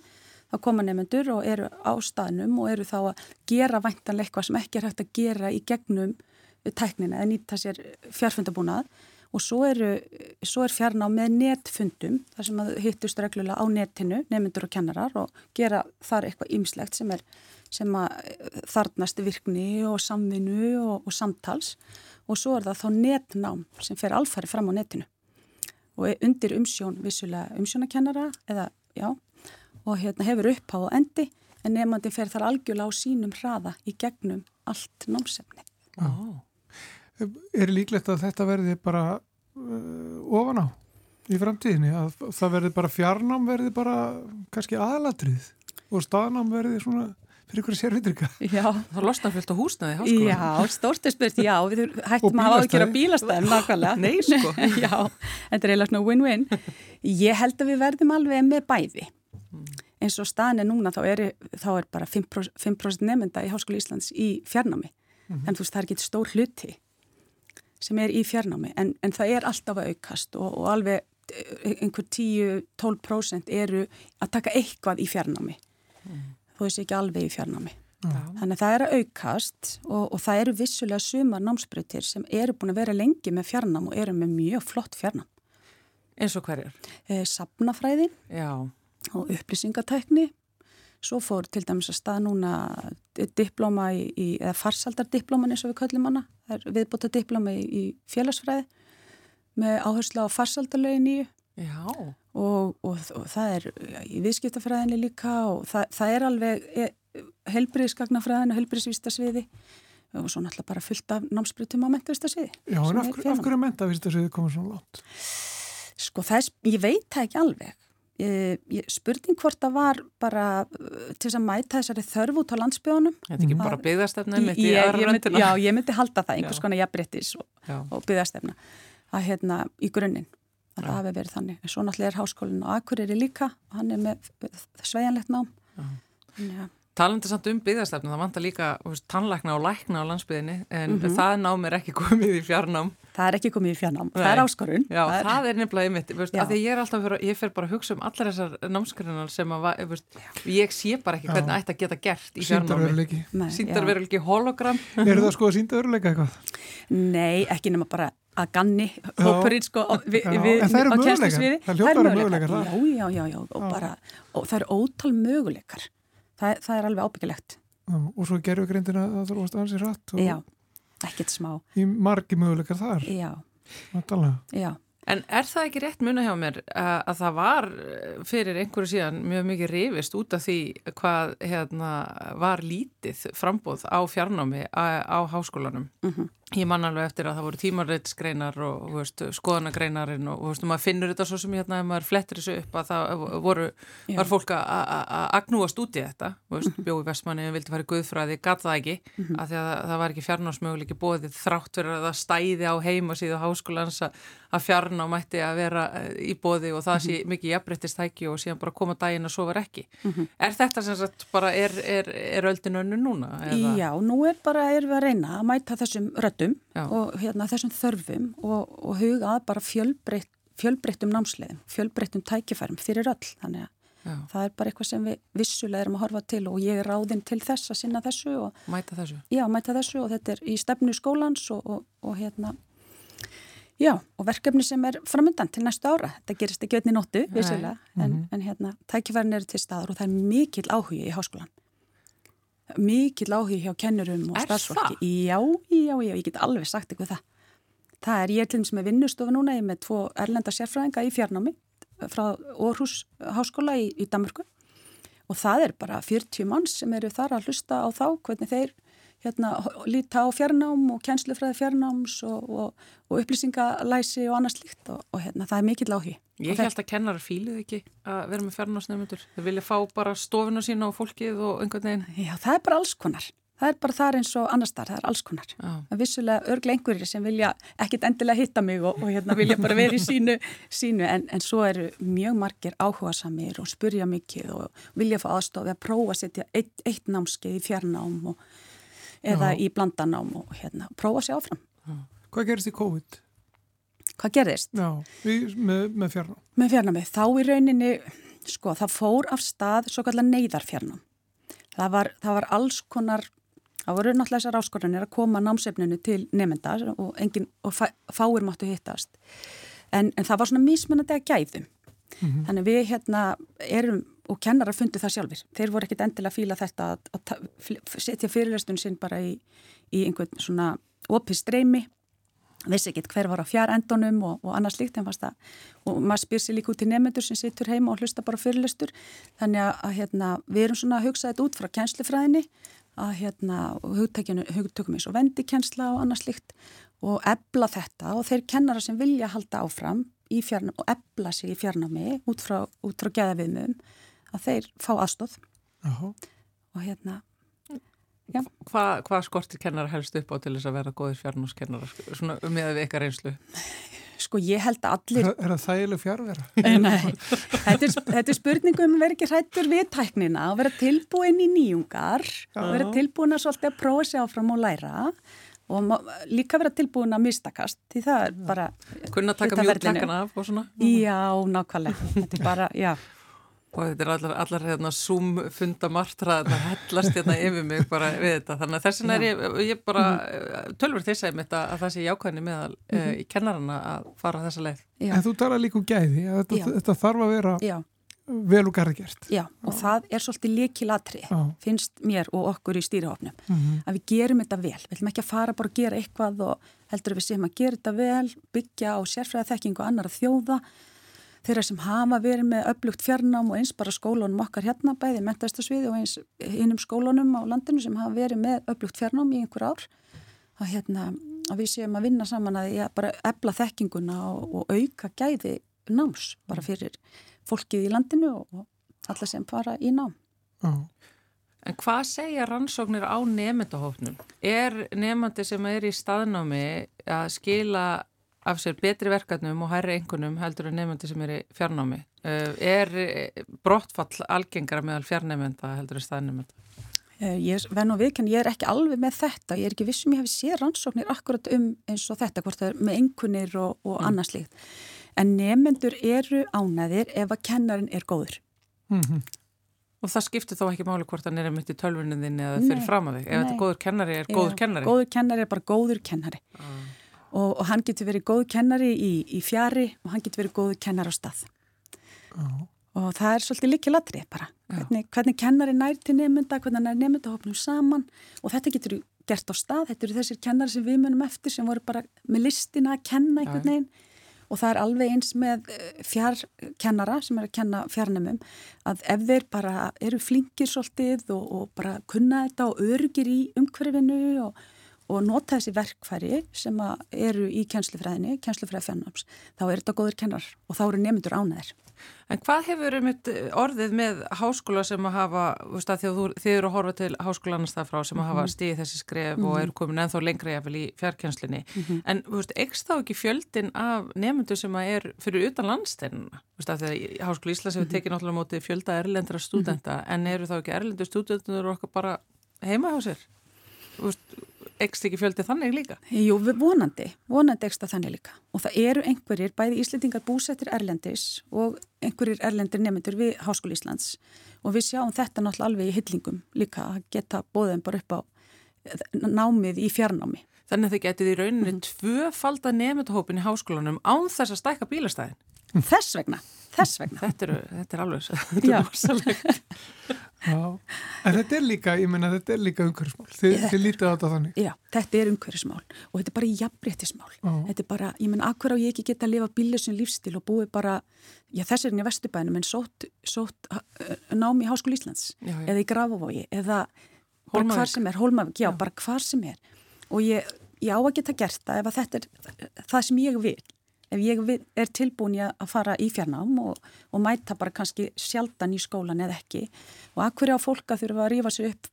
S5: þá koma nefnendur og eru á staðnum og eru þá að gera væntanlega eitthvað sem ekki er hægt að gera í gegnum tæknina eða nýta sér fjárfundabúnað og svo, eru, svo er fjarnám með netfundum þar sem hittust reglulega á netinu, nefnendur og kennarar og gera þar eitthvað ymslegt sem, er, sem að þarnast virkni og samvinnu og, og samtals og svo er það þá netnám sem fer alfæri fram á netinu og undir umsjón vissulega umsjónakennara eða já og hérna hefur uppá og endi en nefnandi fer þar algjörlega á sínum hraða í gegnum allt námsefni.
S2: Ó.
S1: er líklegt að þetta verði bara uh, ofan á í framtíðinni að það verði bara fjarnám verði bara kannski aðalatrið og staðnám verði svona fyrir ykkur sérvitrika
S5: Já,
S2: Það losnar fullt á húsnaði í háskóla.
S5: já, stórti spurt, já, við hættum að hafa ekki að
S1: bílastæði.
S5: bílastæðum nákvæmlega.
S2: Nei, sko.
S5: já, þetta er eiginlega svona win-win. Ég held að við verðum alveg með bæði. Eins og staðin er núna, þá er, þá er bara 5%, 5 nefnda í Háskóli Íslands í fjarnámi. En þú veist, það er ekki stór hluti sem er í fjarnámi. En, en það er alltaf að aukast og, og alveg eh, einhver 10-12% eru að taka eitthvað í fjarnámi. Þú veist ekki alveg í fjarnámi. Þannig að það er að aukast og, og það eru vissulega sumar námsbreytir sem eru búin að vera lengi með fjarnám og eru með mjög flott fjarnám.
S2: Eins og hverjar?
S5: E, Sapnafræðin
S2: Já.
S5: og upplýsingatækni. Svo fór til dæmis að stað núna diplóma í, í eða farsaldardiplóman eins og við köllum hana. Það er viðbúta diplóma í, í félagsfræði með áherslu á farsaldarlögin nýju
S2: Já.
S5: og, og, og það er í viðskiptafræðinni líka og það, það er alveg e, helbriðsgagnafræðin og helbriðsvistasviði og svo náttúrulega bara fullt af námsbrytum á mentavistasviði.
S1: Já, en af, af hverju mentavistasviði komur svona látt?
S5: Sko, er, ég veit það ekki alveg. Ég, ég, spurning hvort það var bara uh, til þess að mæta þessari þörf út á landsbygðunum.
S2: Þetta er ekki bara í
S5: aðra röndina? Já, ég myndi halda það, einhvers konar jafnbryttis og, og byggðastefna að hérna í grunninn. Það hafi verið þannig. En svo náttúrulega er háskólinn á Akureyri líka, hann er með sveianlegt nám.
S2: Já. Talandi samt um byggðarstefnu, það vantar líka veist, tannlækna og lækna á landsbyðinni en mm -hmm. það nám er ekki komið í fjarnám.
S5: Það er ekki komið í fjarnám, Nei. það er áskorun.
S2: Já, það er, það er nefnilega því ég er alltaf fyrir, ég fer bara að hugsa um allar þessar námskrinar sem að, veist, ég sé bara ekki hvernig ætti að geta gert í fjarnámi. Sýndarveruleiki hologram.
S1: Er það sko að sýndarveruleika eitthvað?
S5: Nei, ekki nema bara að ganni hópurinn sko við, við,
S1: eru möguleikar, það hljópar möguleikar
S5: já, já, já, já, og bara og það eru ótal möguleikar það, það er alveg ábyggilegt.
S1: Og svo gerur greindina að það er ansið rætt
S5: já, ekkert smá.
S1: Í margi möguleikar þar.
S5: Já,
S2: já. En er það ekki rétt muna hjá mér að, að það var fyrir einhverju síðan mjög mikið rifist út af því hvað hérna, var lítið frambóð á fjarnámi á, á háskólanum? Mm -hmm. Ég man alveg eftir að það voru tímarreitsgreinar og veist, skoðanagreinarin og veist, maður finnur þetta svo sem hérna ef maður flettir þessu upp að það voru, var fólk að agnúast út í þetta veist, mm -hmm. bjói vestmanni, vildi fara í guðfræði, gatt það ekki mm -hmm. að því að það var ekki fjarnámsmöguleiki bóðið þrátt fyrir að það stæði á heima síðu háskólans að fjarnám mætti að vera eh, í bóði og það sé mhm. mikið jafnbryttistæki og síðan bara koma daginn og svo var ekki. Mhm. Er þetta sem sagt bara, er, er, er öldin önnu núna?
S5: Eða? Já, nú er bara, er við að reyna að mæta þessum röttum getum Já. og hérna, þessum þörfum og, og huga að bara fjölbreytt, fjölbreyttum námsleiðum, fjölbreyttum tækifærum fyrir öll. Þannig að Já. það er bara eitthvað sem við vissulega erum að horfa til og ég er ráðinn til þess að sinna þessu. Og,
S2: mæta þessu?
S5: Já, mæta þessu og þetta er í stefnu skólans og, og hérna Já, og verkefni sem er framöndan til næstu ára. Þetta gerist ekki öll í nóttu, vissulega, en, mm -hmm. en hérna, tækifærin eru til staðar og það er mikil áhugi í háskólan mikið lági hjá kennurum og starfsfólki. Já, já, já, ég get alveg sagt eitthvað það. Það er ég til dæmis með vinnustofa núna, ég er með tvo erlenda sérfræðinga í fjarnámi frá Orhus háskóla í, í Danmarku og það er bara 40 manns sem eru þar að hlusta á þá, hvernig þeir hérna, líta á fjarnám og kjenslufræði fjarnáms og, og, og upplýsingalæsi og annars líkt og, og hérna, það er mikill áhug.
S2: Ég held að kennarar fílið ekki að vera með fjarnámsnefndur. Þau vilja fá bara stofuna sína og fólkið og einhvern veginn.
S5: Já, það er bara alls konar. Það er bara þar eins og annars þar, það er alls konar. Það er vissulega örglega einhverjir sem vilja ekkit endilega hitta mig og, og hérna vilja bara vera í sínu, sínu en, en svo eru mjög margir áhuga samir og spurja mikið og vilja fá aðstofi að prófa að setja eitt, eitt námskeið í fjarnám og eða Já. í blandanám og hérna, prófa sér áfram. Já.
S1: Hvað gerist í COVID?
S5: Hvað gerist?
S1: Já, við, með, með fjarnám.
S5: Með fjarnámi. Þá í rauninni, sko, það fór af stað svo kallar neyðarfjarnám. Það var, það var alls konar, það voru náttúrulega þessar áskorðanir að koma námsefninu til nefnda og, engin, og fáir máttu hittast. En, en það var svona mísmennandi að gæðum. Mm -hmm. Þannig við hérna erum og kennar að fundi það sjálfur. Þeir voru ekkit endilega að fíla þetta að, að setja fyrirlestun sinn bara í, í einhvern svona opið streymi, vissi ekkit hver var á fjár endunum og, og annars líkt en fast að, og maður spyr sér líka út í nefnendur sem sittur heima og hlusta bara fyrirlestur, þannig að, hérna, við erum svona að hugsa þetta út frá kjenslufræðinni, að hérna, hugtökum eins og vendikensla og annars líkt og ebla þetta og þeir kennara sem vilja halda áfram í fjarnum og ebla sig í fjarnami út frá, frá geðaviðmum að þeir fá aðstóð og hérna
S2: já. Hvað hva skortir kennar helst upp á til þess að vera góðir fjarnúskennar svona um með ykkar einslu?
S5: Sko ég held að allir
S1: Er það þægileg fjárvera?
S5: Nei, þetta er, þetta er spurningum að vera ekki hrættur við tæknina og vera tilbúin í nýjungar og vera tilbúin að svolítið að prófa sér áfram og læra og líka vera tilbúin að mistakast því það er bara
S2: Kunna taka mjög takkana af og svona?
S5: Já, nákvæmlega, þetta er bara, já
S2: og þetta er allar, allar hérna, zoom fundamartra þetta hellast hérna yfir mig bara við þetta þannig að þessin er ég, ég bara mhm. tölver þess að það sé jákvæðinni meðal mm -hmm. uh, í kennarana að fara þessa leið.
S1: Já. En þú tala líka um gæði að þetta, þetta þarf að vera Já. Vel og garði gert.
S5: Já og Já. það er svolítið líkilatri finnst mér og okkur í stýrihofnum mm -hmm. að við gerum þetta vel, við ætlum ekki að fara bara að gera eitthvað og heldur við sem að gera þetta vel byggja á sérfræða þekking og annar að þjóða þeirra sem hafa verið með upplugt fjarnám og eins bara skólunum okkar hérna bæði mentaðistasviði og eins hinnum skólunum á landinu sem hafa verið með upplugt fjarnám í einhver ár að, hérna, að við séum að vinna saman að ég bara ebla þekkinguna og, og auka gæði náms bara fyrir fólkið í landinu og alla sem fara í nám.
S1: Já.
S2: En hvað segja rannsóknir á nefndahófnum? Er nefndi sem er í staðnámi að skila af sér betri verkefnum og hærri engunum heldur en nefndi sem er í fjarnámi? Eh, er brottfall algengara meðal fjarnefnda heldur en staðnefnda?
S5: Eh, ég viðkenn, ég er ekki alveg með þetta, ég er ekki vissum ég hef séð rannsóknir akkurat um eins og þetta, hvort það er með engunir og, og mm. annarslíkt. En nefnendur eru ánæðir ef að kennarin er góður.
S1: Mm -hmm.
S2: Og það skiptir þó ekki máli hvort hann er mitt í tölvuninðinni eða fyrir fram að þig. Ef þetta er góður kennari, er góður kennari.
S5: Góður kennari er bara góður kennari. Ah. Og, og hann getur verið góður kennari í, í fjari og hann getur verið góður kennari á stað. Ah. Og það er svolítið líkið latrið bara. Hvernig, hvernig kennari nær til nefnda, hvernig nær nefndahopnum saman og þetta getur gert á stað. Þetta eru þessir kennari sem við munum eftir sem voru bara með listina að kenna einhvern veginn og það er alveg eins með eh, fjarkennara sem er að kenna fjarnemum að ef þeir bara eru flinkir svolítið og, og bara kunna þetta og örgir í umhverfinu og, og nota þessi verkfæri sem eru í kjenslufræðinni, kjenslufræði fjarnams, þá er þetta góður kennar og þá eru nemyndur ánæðir.
S2: En hvað hefur um orðið með háskóla sem að hafa, þið eru að horfa til háskólanast það frá sem að hafa mhm. stíð þessi skref mm -hmm. og mhm. eru komin ennþá lengra jáfnvel í fjarkjænslinni. Mm -hmm. En veist, ekst þá ekki fjöldin af nefndu sem að er fyrir utan því að Háskóla Íslands hefur mhm. tekið náttúrulega mótið fjölda erlendra stúdenta en eru þá ekki erlendu stúdendur okkar bara heima á sér? Veist, ekst ekki fjöldi þannig líka?
S5: Jú, vonandi, vonandi ekst það þannig líka og það eru einhverjir, bæði Íslandingar búsettir erlendis og einhverjir erlendir nefnendur við Háskóli Íslands og við sjáum þetta náttúrulega alveg í hyllingum líka að geta bóðum bara upp á námið í fjarnámi.
S2: Þannig að þið getið í rauninni mm. tvöfalda nefndahópin í háskólanum án þess að stækka bílastæðin?
S5: Þess vegna, þess vegna.
S2: Þetta, eru, þetta er alveg þetta er rosalegt.
S1: Já, en þetta er líka, ég menna þetta er líka umhverfismál, þið, þið lítið á þetta þannig.
S5: Já, þetta er umhverfismál og þetta er bara jafnbrettismál. Þetta er bara, ég menna, akkur á ég ekki geta að lifa bílusum lífstil og búið bara, já þess er henni að Vesturbænum en sótt, sótt uh, námi í Háskóli Íslands já, já. eða í Grafavogi eða bara hvar sem er, Hólmavík, já, já, bara hvar sem er. Og ég, ég á að geta gert það ef að þetta er það sem ég vil ef ég er tilbúin að fara í fjarnám og, og mæta bara kannski sjaldan í skólan eða ekki og akkur á fólk að þurfa að rífa sig upp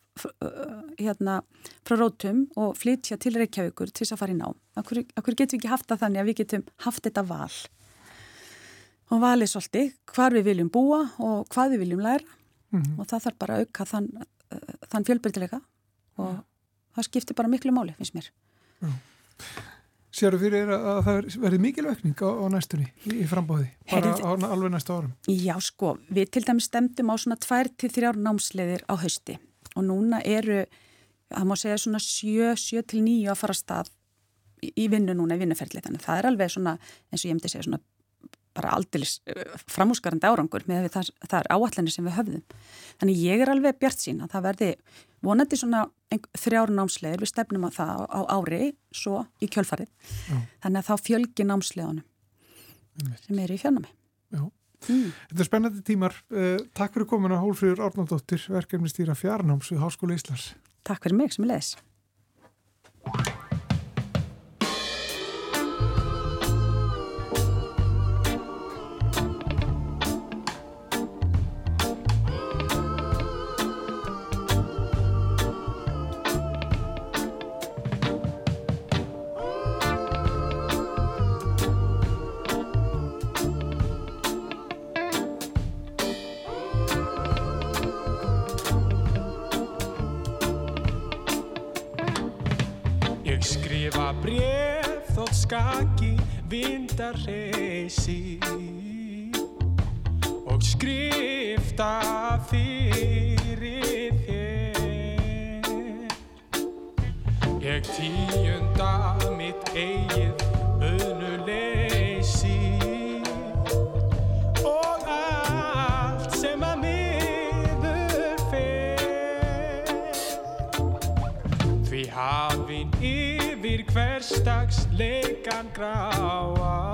S5: hérna frá rótum og flytja til Reykjavíkur til þess að fara í nám. Akkur, akkur getum við ekki haft það þannig að við getum haft þetta val og valið svolítið hvar við viljum búa og hvað við viljum læra mm -hmm. og það þarf bara að auka þann, þann fjölbyrdilega og ja. það skiptir bara miklu máli finnst mér.
S1: Já. Sér þú fyrir að það verði mikilvækning á, á næstunni í, frambóði, bara Herrið, á alveg næsta árum?
S5: Já sko, við til dæmis stemdum á svona 2-3 námsleiðir á hausti. Og núna eru, það má segja svona 7-9 að fara stað í, í vinnu núna, í vinnuferðli, þannig það er alveg svona, eins og ég myndi segja svona bara aldilis eh, framhúsgarandi árangur með það er áallanir sem við höfðum. Þannig ég er alveg bjart sín að það verði vonandi svona þrjáru námslegur, við stefnum á það á ári, svo í kjölfarið. Já. Þannig að þá fjölgi námslegunum sem er í fjárnámi.
S1: Já. Mm. Þetta er spennandi tímar. Uh, takk fyrir komuna Hólfríður Árnaldóttir, verkefni stýra fjárnáms við Háskóla Íslands.
S5: Takk fyrir mig sem er leðis.
S6: Vindar reysi og skrifta fyrir þér. Ég tíunda mitt eigið yfir hverstags leikan gráa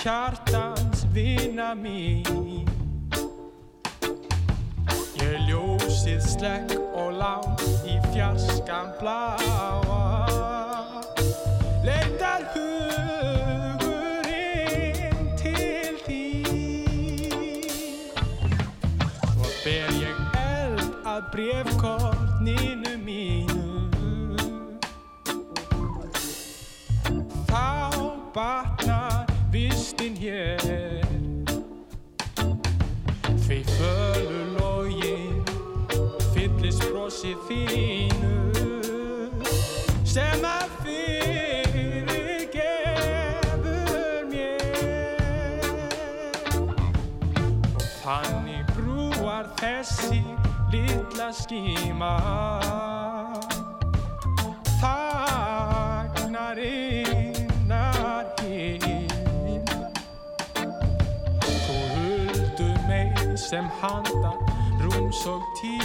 S6: hjartans vina mín? Ég ljósið slekk og lán í fjarskan bláa brosið þínu sem að fyrir gefur mér. Og þannig brúar þessi litla skíma. Þagnar innar hinn Þú huldu mig sem handa rúms og tíma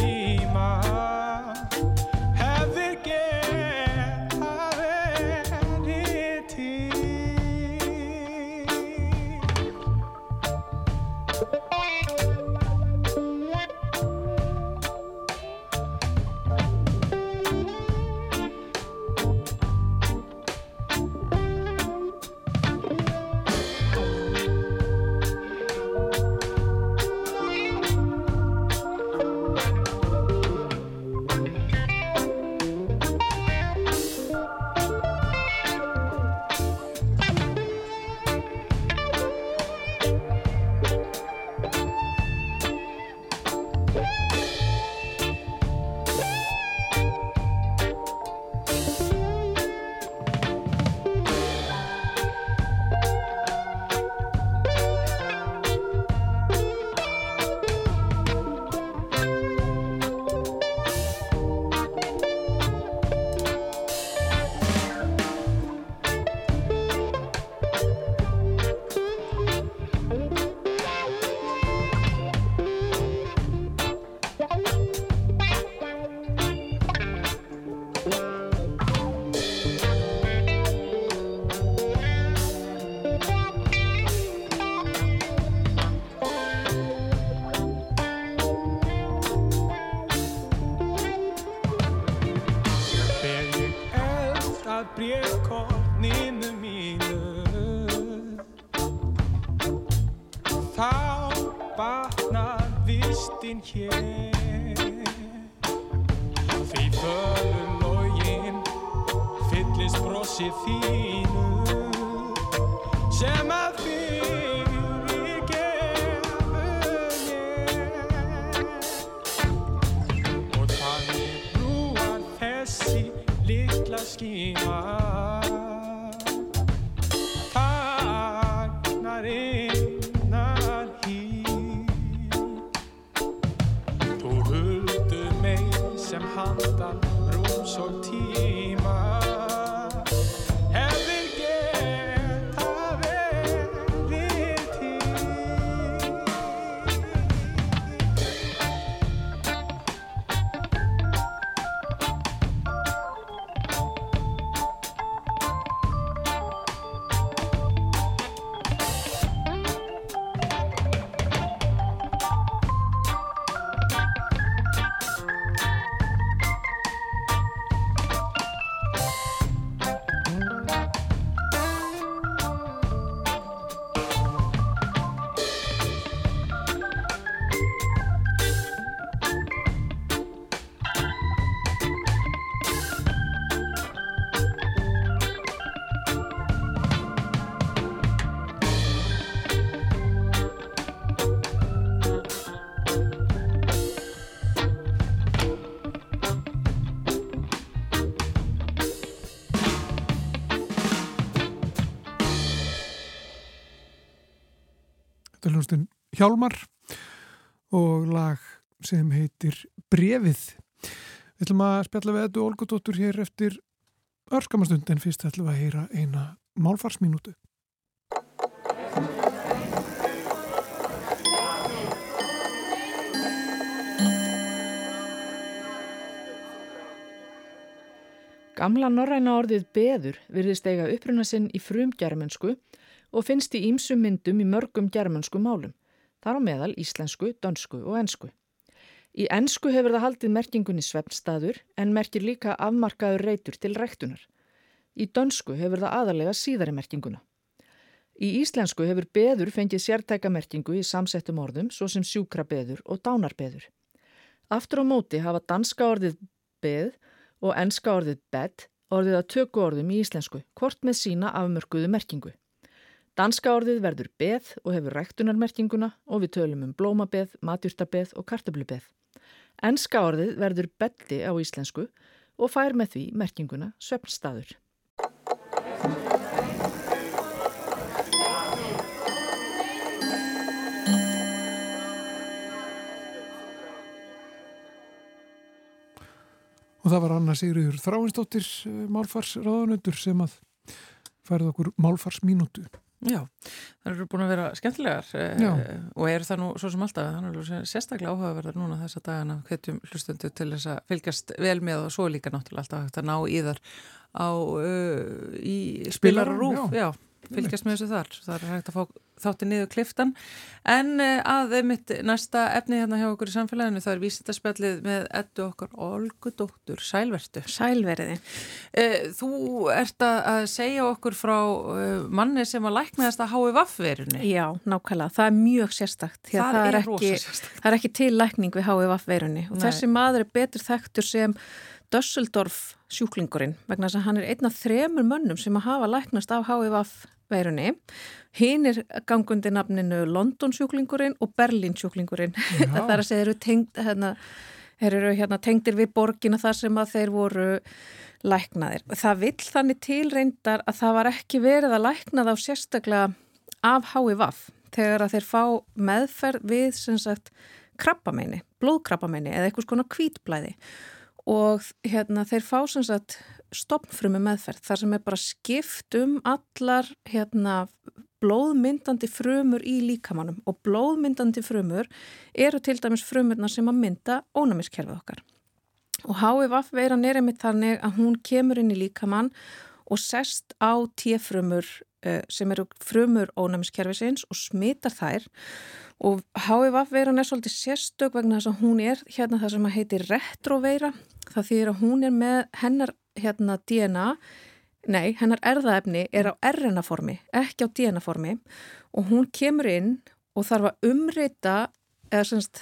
S1: Hjálmar og lag sem heitir Brefið. Við ætlum að spjalla við þetta Olgudóttur hér eftir örskamastund en fyrst ætlum við að heyra eina málfarsminútu.
S7: Gamla norræna orðið beður virðist eiga uppruna sinn í frumgermensku og finnst í ímsum myndum í mörgum germansku málum, þar á meðal íslensku, dönsku og ensku. Í ensku hefur það haldið merkingunni svefnstaður en merkir líka afmarkaður reytur til rektunar. Í dönsku hefur það aðalega síðari merkinguna. Í íslensku hefur beður fengið sértæka merkingu í samsettum orðum svo sem sjúkrabeður og dánarbeður. Aftur á móti hafa danska orðið beð og enska orðið bed orðið að tökku orðum í íslensku, hvort með sína afmörkuðu merkingu. Danska orðið verður beð og hefur rektunarmerkinguna og við tölum um blómabeð, matjúrtabeð og kartablubeð. Enska orðið verður beddi á íslensku og fær með því merkinguna söpnstaður.
S1: Og það var Anna Sigriður Þráinsdóttir eh, málfarsráðanöndur sem að færði okkur málfarsmínútu.
S2: Já, það eru búin að vera skemmtilegar
S1: Já.
S2: eh, og eru það nú svo sem alltaf, þannig að sérstaklega áhugaverðar núna þessa dagana hvetjum hlustundu til þess að fylgjast vel með og svo líka náttúrulega alltaf hægt að ná í þar á uh, í spilararúf,
S1: já.
S2: já, fylgjast með þessu þar, það er hægt að fá þátti niður kliftan en uh, að mitt næsta efni hérna hjá okkur í samfélaginu það er vísindarspjallið með ettu okkar Olgu dóttur, sælvertu
S8: Sælverði.
S2: Uh, þú ert að segja okkur frá uh, manni sem að læknaðast að hái vaffverunni
S8: Já, nákvæmlega. Það er mjög sérstakt. því að
S2: Það er
S8: ekki,
S2: rosa sérstakt.
S8: Það er ekki til lækning við HVF veirunni og
S2: Nei.
S8: þessi maður er betur þekktur sem Dösseldorf sjúklingurinn vegna þess að hann er einn af þremur mönnum sem að hafa læknast af HVF veirunni. Hinn er gangundi nafninu London sjúklingurinn og Berlín sjúklingurinn. það er að segja eru tengd, hérna, þeir eru hérna tengdir við borgina þar sem að þeir voru læknaðir. Það vill þannig til reyndar að það var ekki verið að lækna þá sérstaklega af HIVAF þegar að þeir fá meðferð við sem sagt krabbameini, blóðkrabbameini eða eitthvað svona kvítblæði og hérna þeir fá sem sagt stopnfrumu meðferð þar sem er bara skipt um allar hérna blóðmyndandi frumur í líkamannum og blóðmyndandi frumur eru til dæmis frumurnar sem að mynda ónæmiskerfið okkar. Og HIVF veiran er einmitt þannig að hún kemur inn í líkamann og sest á T-frumur uh, sem eru frumur ónæmiskerfisins og smitar þær. Og HIVF veiran er svolítið sérstök vegna þess að hún er hérna það sem að heitir retroveira það þýðir að hún er með hennar hérna DNA Nei, hennar erðaefni er á RNA formi, ekki á DNA formi og hún kemur inn og þarf að umrita eða semst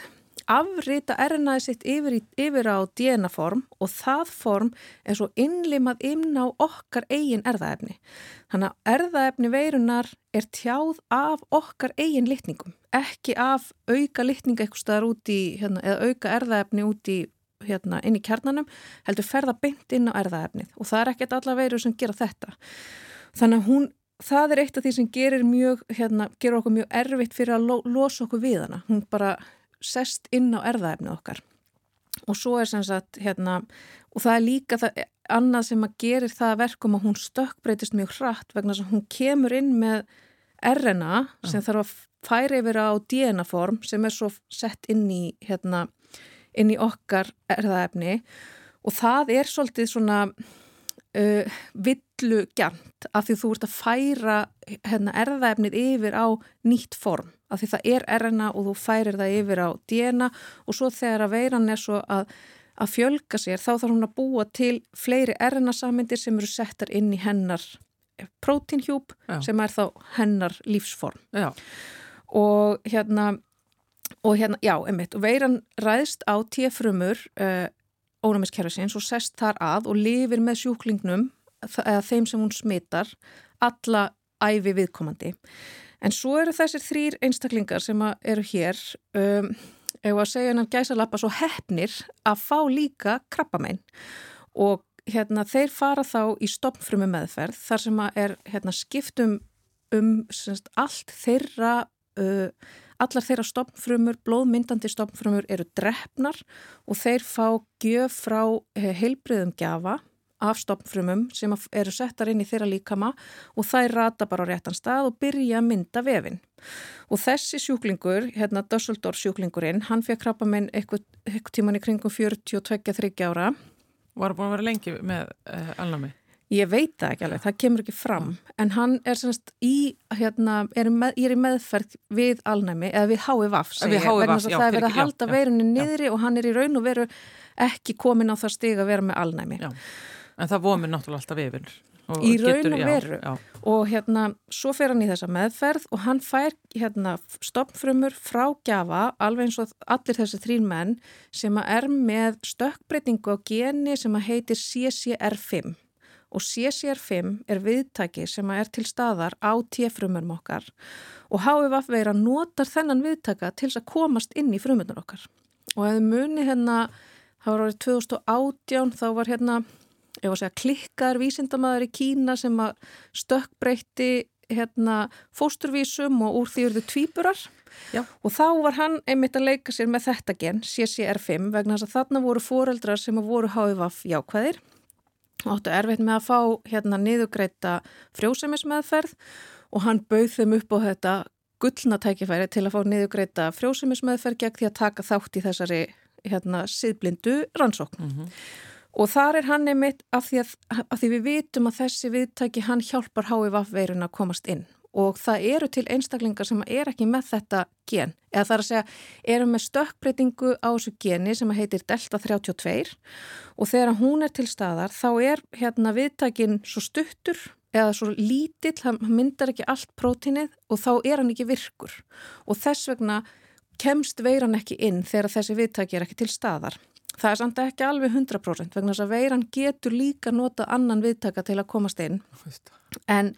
S8: afrita RNA-ið sitt yfir, yfir á DNA form og það form er svo innlimað inn á okkar eigin erðaefni. Þannig að erðaefni veirunar er tjáð af okkar eigin litningum, ekki af auka litninga eitthvað staðar út í, hérna, eða auka erðaefni út í hérna inn í kjarnanum heldur ferða beint inn á erðaefnið og það er ekkert alla veirur sem gera þetta. Þannig að hún, það er eitt af því sem gerir mjög, hérna, gerir okkur mjög erfitt fyrir að lo losa okkur við hana. Hún bara sest inn á erðaefnið okkar. Og svo er sem sagt hérna, og það er líka það, annað sem að gerir það að verkum að hún stökkbreytist mjög hratt vegna að hún kemur inn með RNA sem þarf að færa yfir á DNA form sem er svo sett inn í hérna inn í okkar erðaefni og það er svolítið svona uh, villu gænt af því þú ert að færa hérna, erðaefnið yfir á nýtt form. Af því það er RNA og þú færir það yfir á DNA og svo þegar að veiran er svo að, að fjölga sér þá þarf hún að búa til fleiri RNA samindir sem eru settar inn í hennar prótínhjúp sem er þá hennar lífsform.
S2: Já.
S8: og hérna og hérna, já, einmitt, veiran ræðst á T-frumur uh, ónæmiskerfisins og sest þar að og lifir með sjúklingnum eða þeim sem hún smittar alla æfi viðkomandi. En svo eru þessir þrýr einstaklingar sem eru hér um, ef að segja hennar gæsalappa svo hefnir að fá líka krabbamein og hérna þeir fara þá í stopnfrumu meðferð þar sem að er hérna skiptum um semst, allt þeirra uh, allar þeirra stopnfrumur, blóðmyndandi stopnfrumur eru drefnar og þeir fá gjöf frá heilbriðum gjafa af stopnfrumum sem eru settar inn í þeirra líkama og þær rata bara á réttan stað og byrja að mynda vefin. Og þessi sjúklingur, hérna Dusseldorf sjúklingurinn, hann fekk krabba minn eitthvað, eitthvað tíman í kringum 42-30 ára.
S2: Var það búin að vera lengi með uh, alnami?
S8: Ég veit það ekki alveg, það kemur ekki fram en hann er semst í hérna, er með, ég er í meðferð við alnæmi eða við HVF, vegna þess að
S2: já,
S8: það er verið að halda
S2: já, já,
S8: veirunni niðri og hann er í raun og veru ekki komin á það stig að vera með alnæmi
S2: Já. En það vomir náttúrulega alltaf yfir. og
S8: Í raun
S2: getur-
S8: og
S2: já,
S8: veru.
S2: Já,
S8: og hérna svo fer hann í þessa meðferð og hann fær hérna stoppfrumur frá gjafa alveg eins og allir þessi þrín menn sem er með stökkbreytingu á geni sem heitir CCR5 og CCR5 er viðtaki sem er til staðar á T-frumurum okkar og HVF veira notar þennan viðtaka til að komast inn í frumunar okkar. Og ef muni hérna það var árið 2018 þá var hérna ég var að segja klikkaður vísindamæður í Kína sem að stökkbreytti hérna fósturvísum og úr því eruðu tvíburar.
S2: Já.
S8: og þá var hann einmitt að leika sér með þetta gen, CCR5 vegna þess að þarna voru foreldrar sem voru HVF jákvæðir áttu erfitt með að fá hérna niðugreita frjósemismeðferð og hann bauð þeim upp á þetta gullna tækifæri til að fá niðugreita frjósemismeðferð gegn því að taka þátt í þessari hérna síðblindu rannsókn. Og þar er hann einmitt af því, að, af því við vitum að þessi viðtæki hann hjálpar HIV veirun að komast inn og það eru til einstaklingar sem er ekki með þetta gen. Eða það er að segja eru með stökkbreytingu á þessu geni sem heitir delta 32 og þegar hún er til staðar þá er hérna viðtækin svo stuttur eða svo lítill, hann myndar ekki allt prótinið og þá er hann ekki virkur. Og þess vegna kemst veiran ekki inn þegar þessi viðtæki er ekki til staðar. Það er samt ekki alveg 100% vegna þess að veiran getur líka nota annan viðtaka til að komast inn. En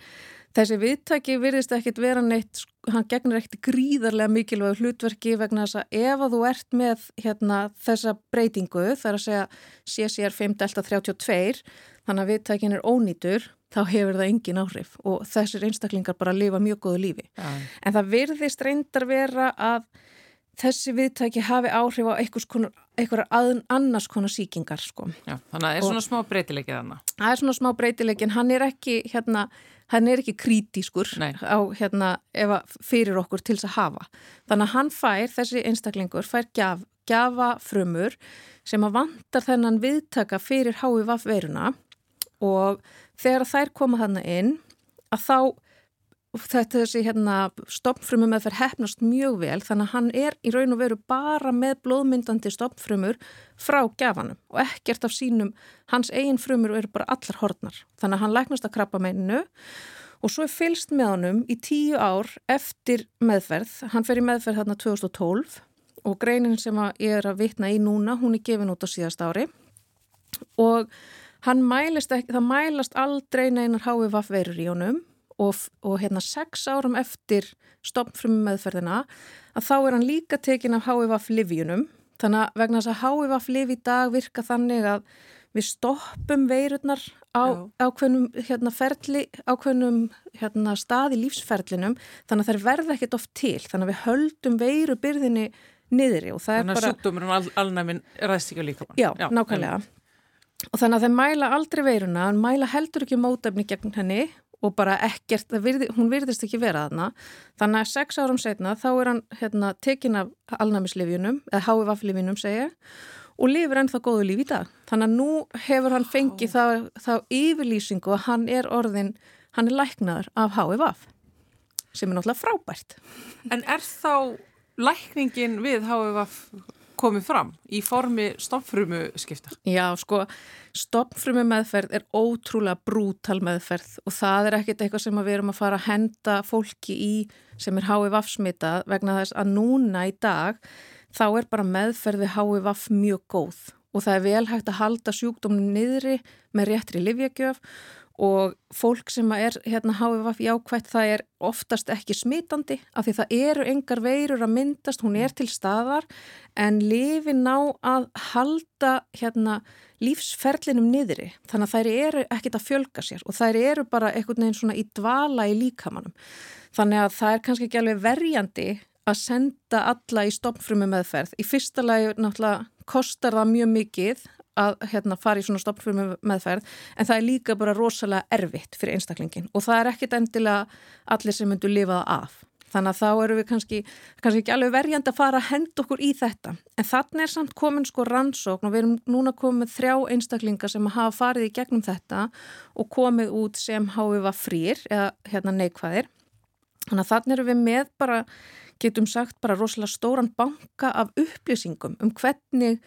S8: þessi viðtaki virðist ekkit vera neitt, hann gegnir ekkit gríðarlega mikilvæg hlutverki vegna þess að ef að þú ert með hérna, þessa breytingu, það er að segja CCR5 delta 32 þannig að viðtakin er ónýtur þá hefur það engin áhrif og þessir einstaklingar bara lifa mjög góðu lífi
S2: já.
S8: en það virðist reyndar vera að þessi viðtæki hafi áhrif á einhverja annars konar síkingar sko.
S2: Já, þannig að það er
S8: Og-
S2: svona smá breytilegið þannig.
S8: Það er svona smá breytilegin, hann er ekki hérna, hann er ekki krítískur
S2: Nei.
S8: á hérna ef að fyrir okkur til þess að hafa. Þannig að hann fær, þessi einstaklingur, fær gjaf, gjafa frumur sem að vantar þennan viðtaka fyrir HIV veiruna og þegar þær koma þarna inn að þá þetta þessi hérna stopfrumur með þær hefnast mjög vel þannig að hann er í raun og veru bara með blóðmyndandi stopfrumur frá gjafanum og ekkert af sínum hans eigin frumur eru bara allar hortnar þannig að hann læknast að krabba meininu og svo er fylst með honum í tíu ár eftir meðferð. Hann fer í meðferð þarna 2012 og greinin sem ég er að vitna í núna hún er gefin út á síðast ári. Og mælist ekki, það mælast aldrei neinar HVF veirur í honum og, og hérna sex árum eftir stopnfrum meðferðina að þá er hann líka tekin af HVF livjunum þannig að vegna þess að HVF liv í dag virka þannig að við stoppum veirurnar á ákveðnum hérna, ferli, ákveðnum hérna, stað í lífsferlinum. Þannig að þær verða ekkert oft til. Þannig að við höldum veirubyrðinni niðri og það
S2: Þannig
S8: er
S2: að
S8: bara
S2: sjúkdómurinn al alnæmin ræðst ekki líka.
S8: Já, nákvæmlega. Og þannig að þeir mæla aldrei veiruna, en mæla heldur ekki mótefni gegn henni og bara ekkert, virði, hún virðist ekki vera þarna. Þannig að sex árum setna þá er hann hérna, tekin af alnæmislifjunum, eða HVF-lifjunum segja, og lifir ennþá góðu líf í dag. Þannig að nú hefur hann fengið þá, þá yfirlýsingu að hann er orðin, hann er læknaður af HVF, sem er náttúrulega frábært.
S2: En er þá lækningin við HVF komið fram í formi stopfrumu skipta?
S8: Já, sko, stopfrumu meðferð er ótrúlega brútal meðferð og það er ekkit eitthvað sem við erum að fara að henda fólki í sem er HVF smitað vegna þess að núna í dag þá er bara meðferði HVF mjög góð og það er vel hægt að halda sjúkdómnum niðri með réttri livjagjöf og fólk sem er hérna HVF jákvætt það er oftast ekki smitandi af því það eru engar veirur að myndast, hún er til staðar en lifi ná að halda hérna lífsferlinum niðri þannig að þær eru ekkit að fjölga sér og þær eru bara einhvern veginn svona í dvala í líkamannum þannig að það er kannski ekki alveg verjandi að senda alla í stopnfrumu meðferð. Í fyrsta lagi náttúrulega kostar það mjög mikið að hérna, fara í svona stopnfrumu meðferð en það er líka bara rosalega erfitt fyrir einstaklingin og það er ekkit endilega allir sem myndu lifa það af. þannig að þá eru við kannski, kannski ekki alveg verjandi að fara að henda okkur í þetta. En þannig er samt komin sko rannsókn og við erum núna komið þrjá einstaklingar sem hafa farið í gegnum þetta og komið út sem HVV frýr eða hérna neikvæðir. Þannig að þannig eru við með bara getum sagt bara rosalega stóran banka af upplýsingum um hvernig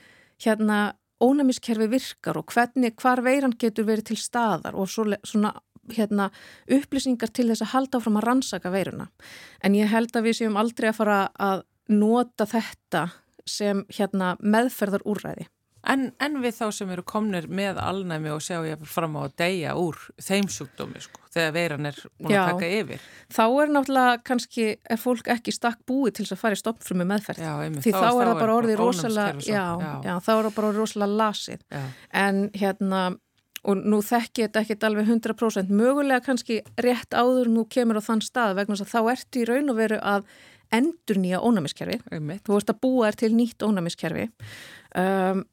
S8: hérna ónæmiskerfi virkar og hvernig hvar veiran getur verið til staðar og svo, svona hérna, upplýsingar til þess að halda áfram að rannsaka veiruna. En ég held að við séum aldrei að fara að nota þetta sem hérna, meðferðar úrræði.
S2: En, en við þá sem eru komnir með alnæmi og sjá ég fram á að deyja úr þeim sjúkdómi sko, þegar veiran er búin að taka yfir.
S8: Þá er náttúrulega kannski, er fólk ekki stakk búið til þess að fara í stoppfrumi meðferð.
S2: Já, einmitt.
S8: Því þá, þá er það bara orðið rosalega, já, já. já, þá er það bara orðið rosalega lasið.
S2: Já.
S8: En hérna, og nú þekki þetta ekkit alveg 100% mögulega kannski rétt áður nú kemur á þann stað vegna þess að þá ertu í raun og veru að endur nýja ónæmiskerfi. Þú veist að búa er til nýtt ónæmiskerfi. Um,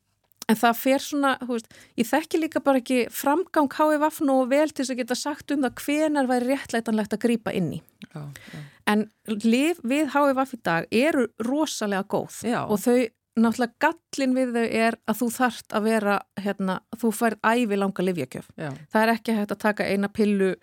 S8: En það fer svona, þú veist, ég þekki líka bara ekki framgang HVF nú vel til þess að geta sagt um það hvenar væri réttlætanlegt að grýpa inn í.
S2: Já, já.
S8: En liv við HVF í dag eru rosalega góð
S2: já.
S8: og þau, náttúrulega gallin við þau er að þú þarft að vera, hérna, þú færð ævi langa livjakjöf. Það er ekki hægt að taka eina pillu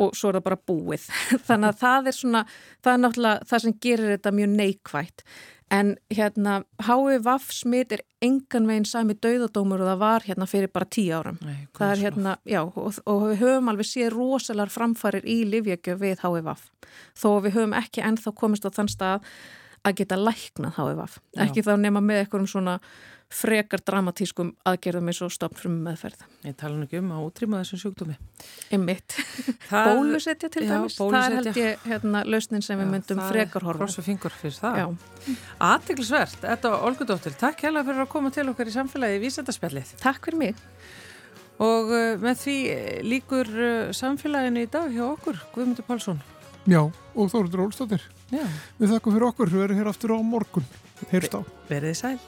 S8: og svo er það bara búið. Þannig að það er svona, það er náttúrulega það sem gerir þetta mjög neikvægt. En hérna, HVV smit er engan veginn sami dauðadómur og það var hérna fyrir bara tíu áram.
S2: Nei,
S8: það er hérna, já, og, og við höfum alveg séð rosalar framfarir í livjögjöf við HVV. Þó við höfum ekki ennþá komist á þann stað að geta læknað HVV. Ekki þá nema með einhverjum svona frekar dramatískum aðgerðum eins og stopnfrum meðferð.
S2: Ég tala nú ekki um að útrýma þessum sjúkdómi.
S8: Einmitt. Bólusetja til dæmis. Já, það er held ég hérna, lausnin sem við myndum frekar horfa.
S2: Krossa fingur fyrir það. Aðtiklisvert. Þetta var Olgudóttir. Takk hella fyrir að koma til okkar í samfélagi í Vísendarspjallið.
S8: Takk fyrir mig.
S2: Og uh, með því líkur uh, samfélaginu í dag hjá okkur, Guðmundur Pálsson.
S1: Já, og Þóruður Ólstóttir.
S2: Já.
S1: Við þakkum fyrir okkur. Við erum hér aftur á morgun. Heyrst á.
S2: Verðið sæl.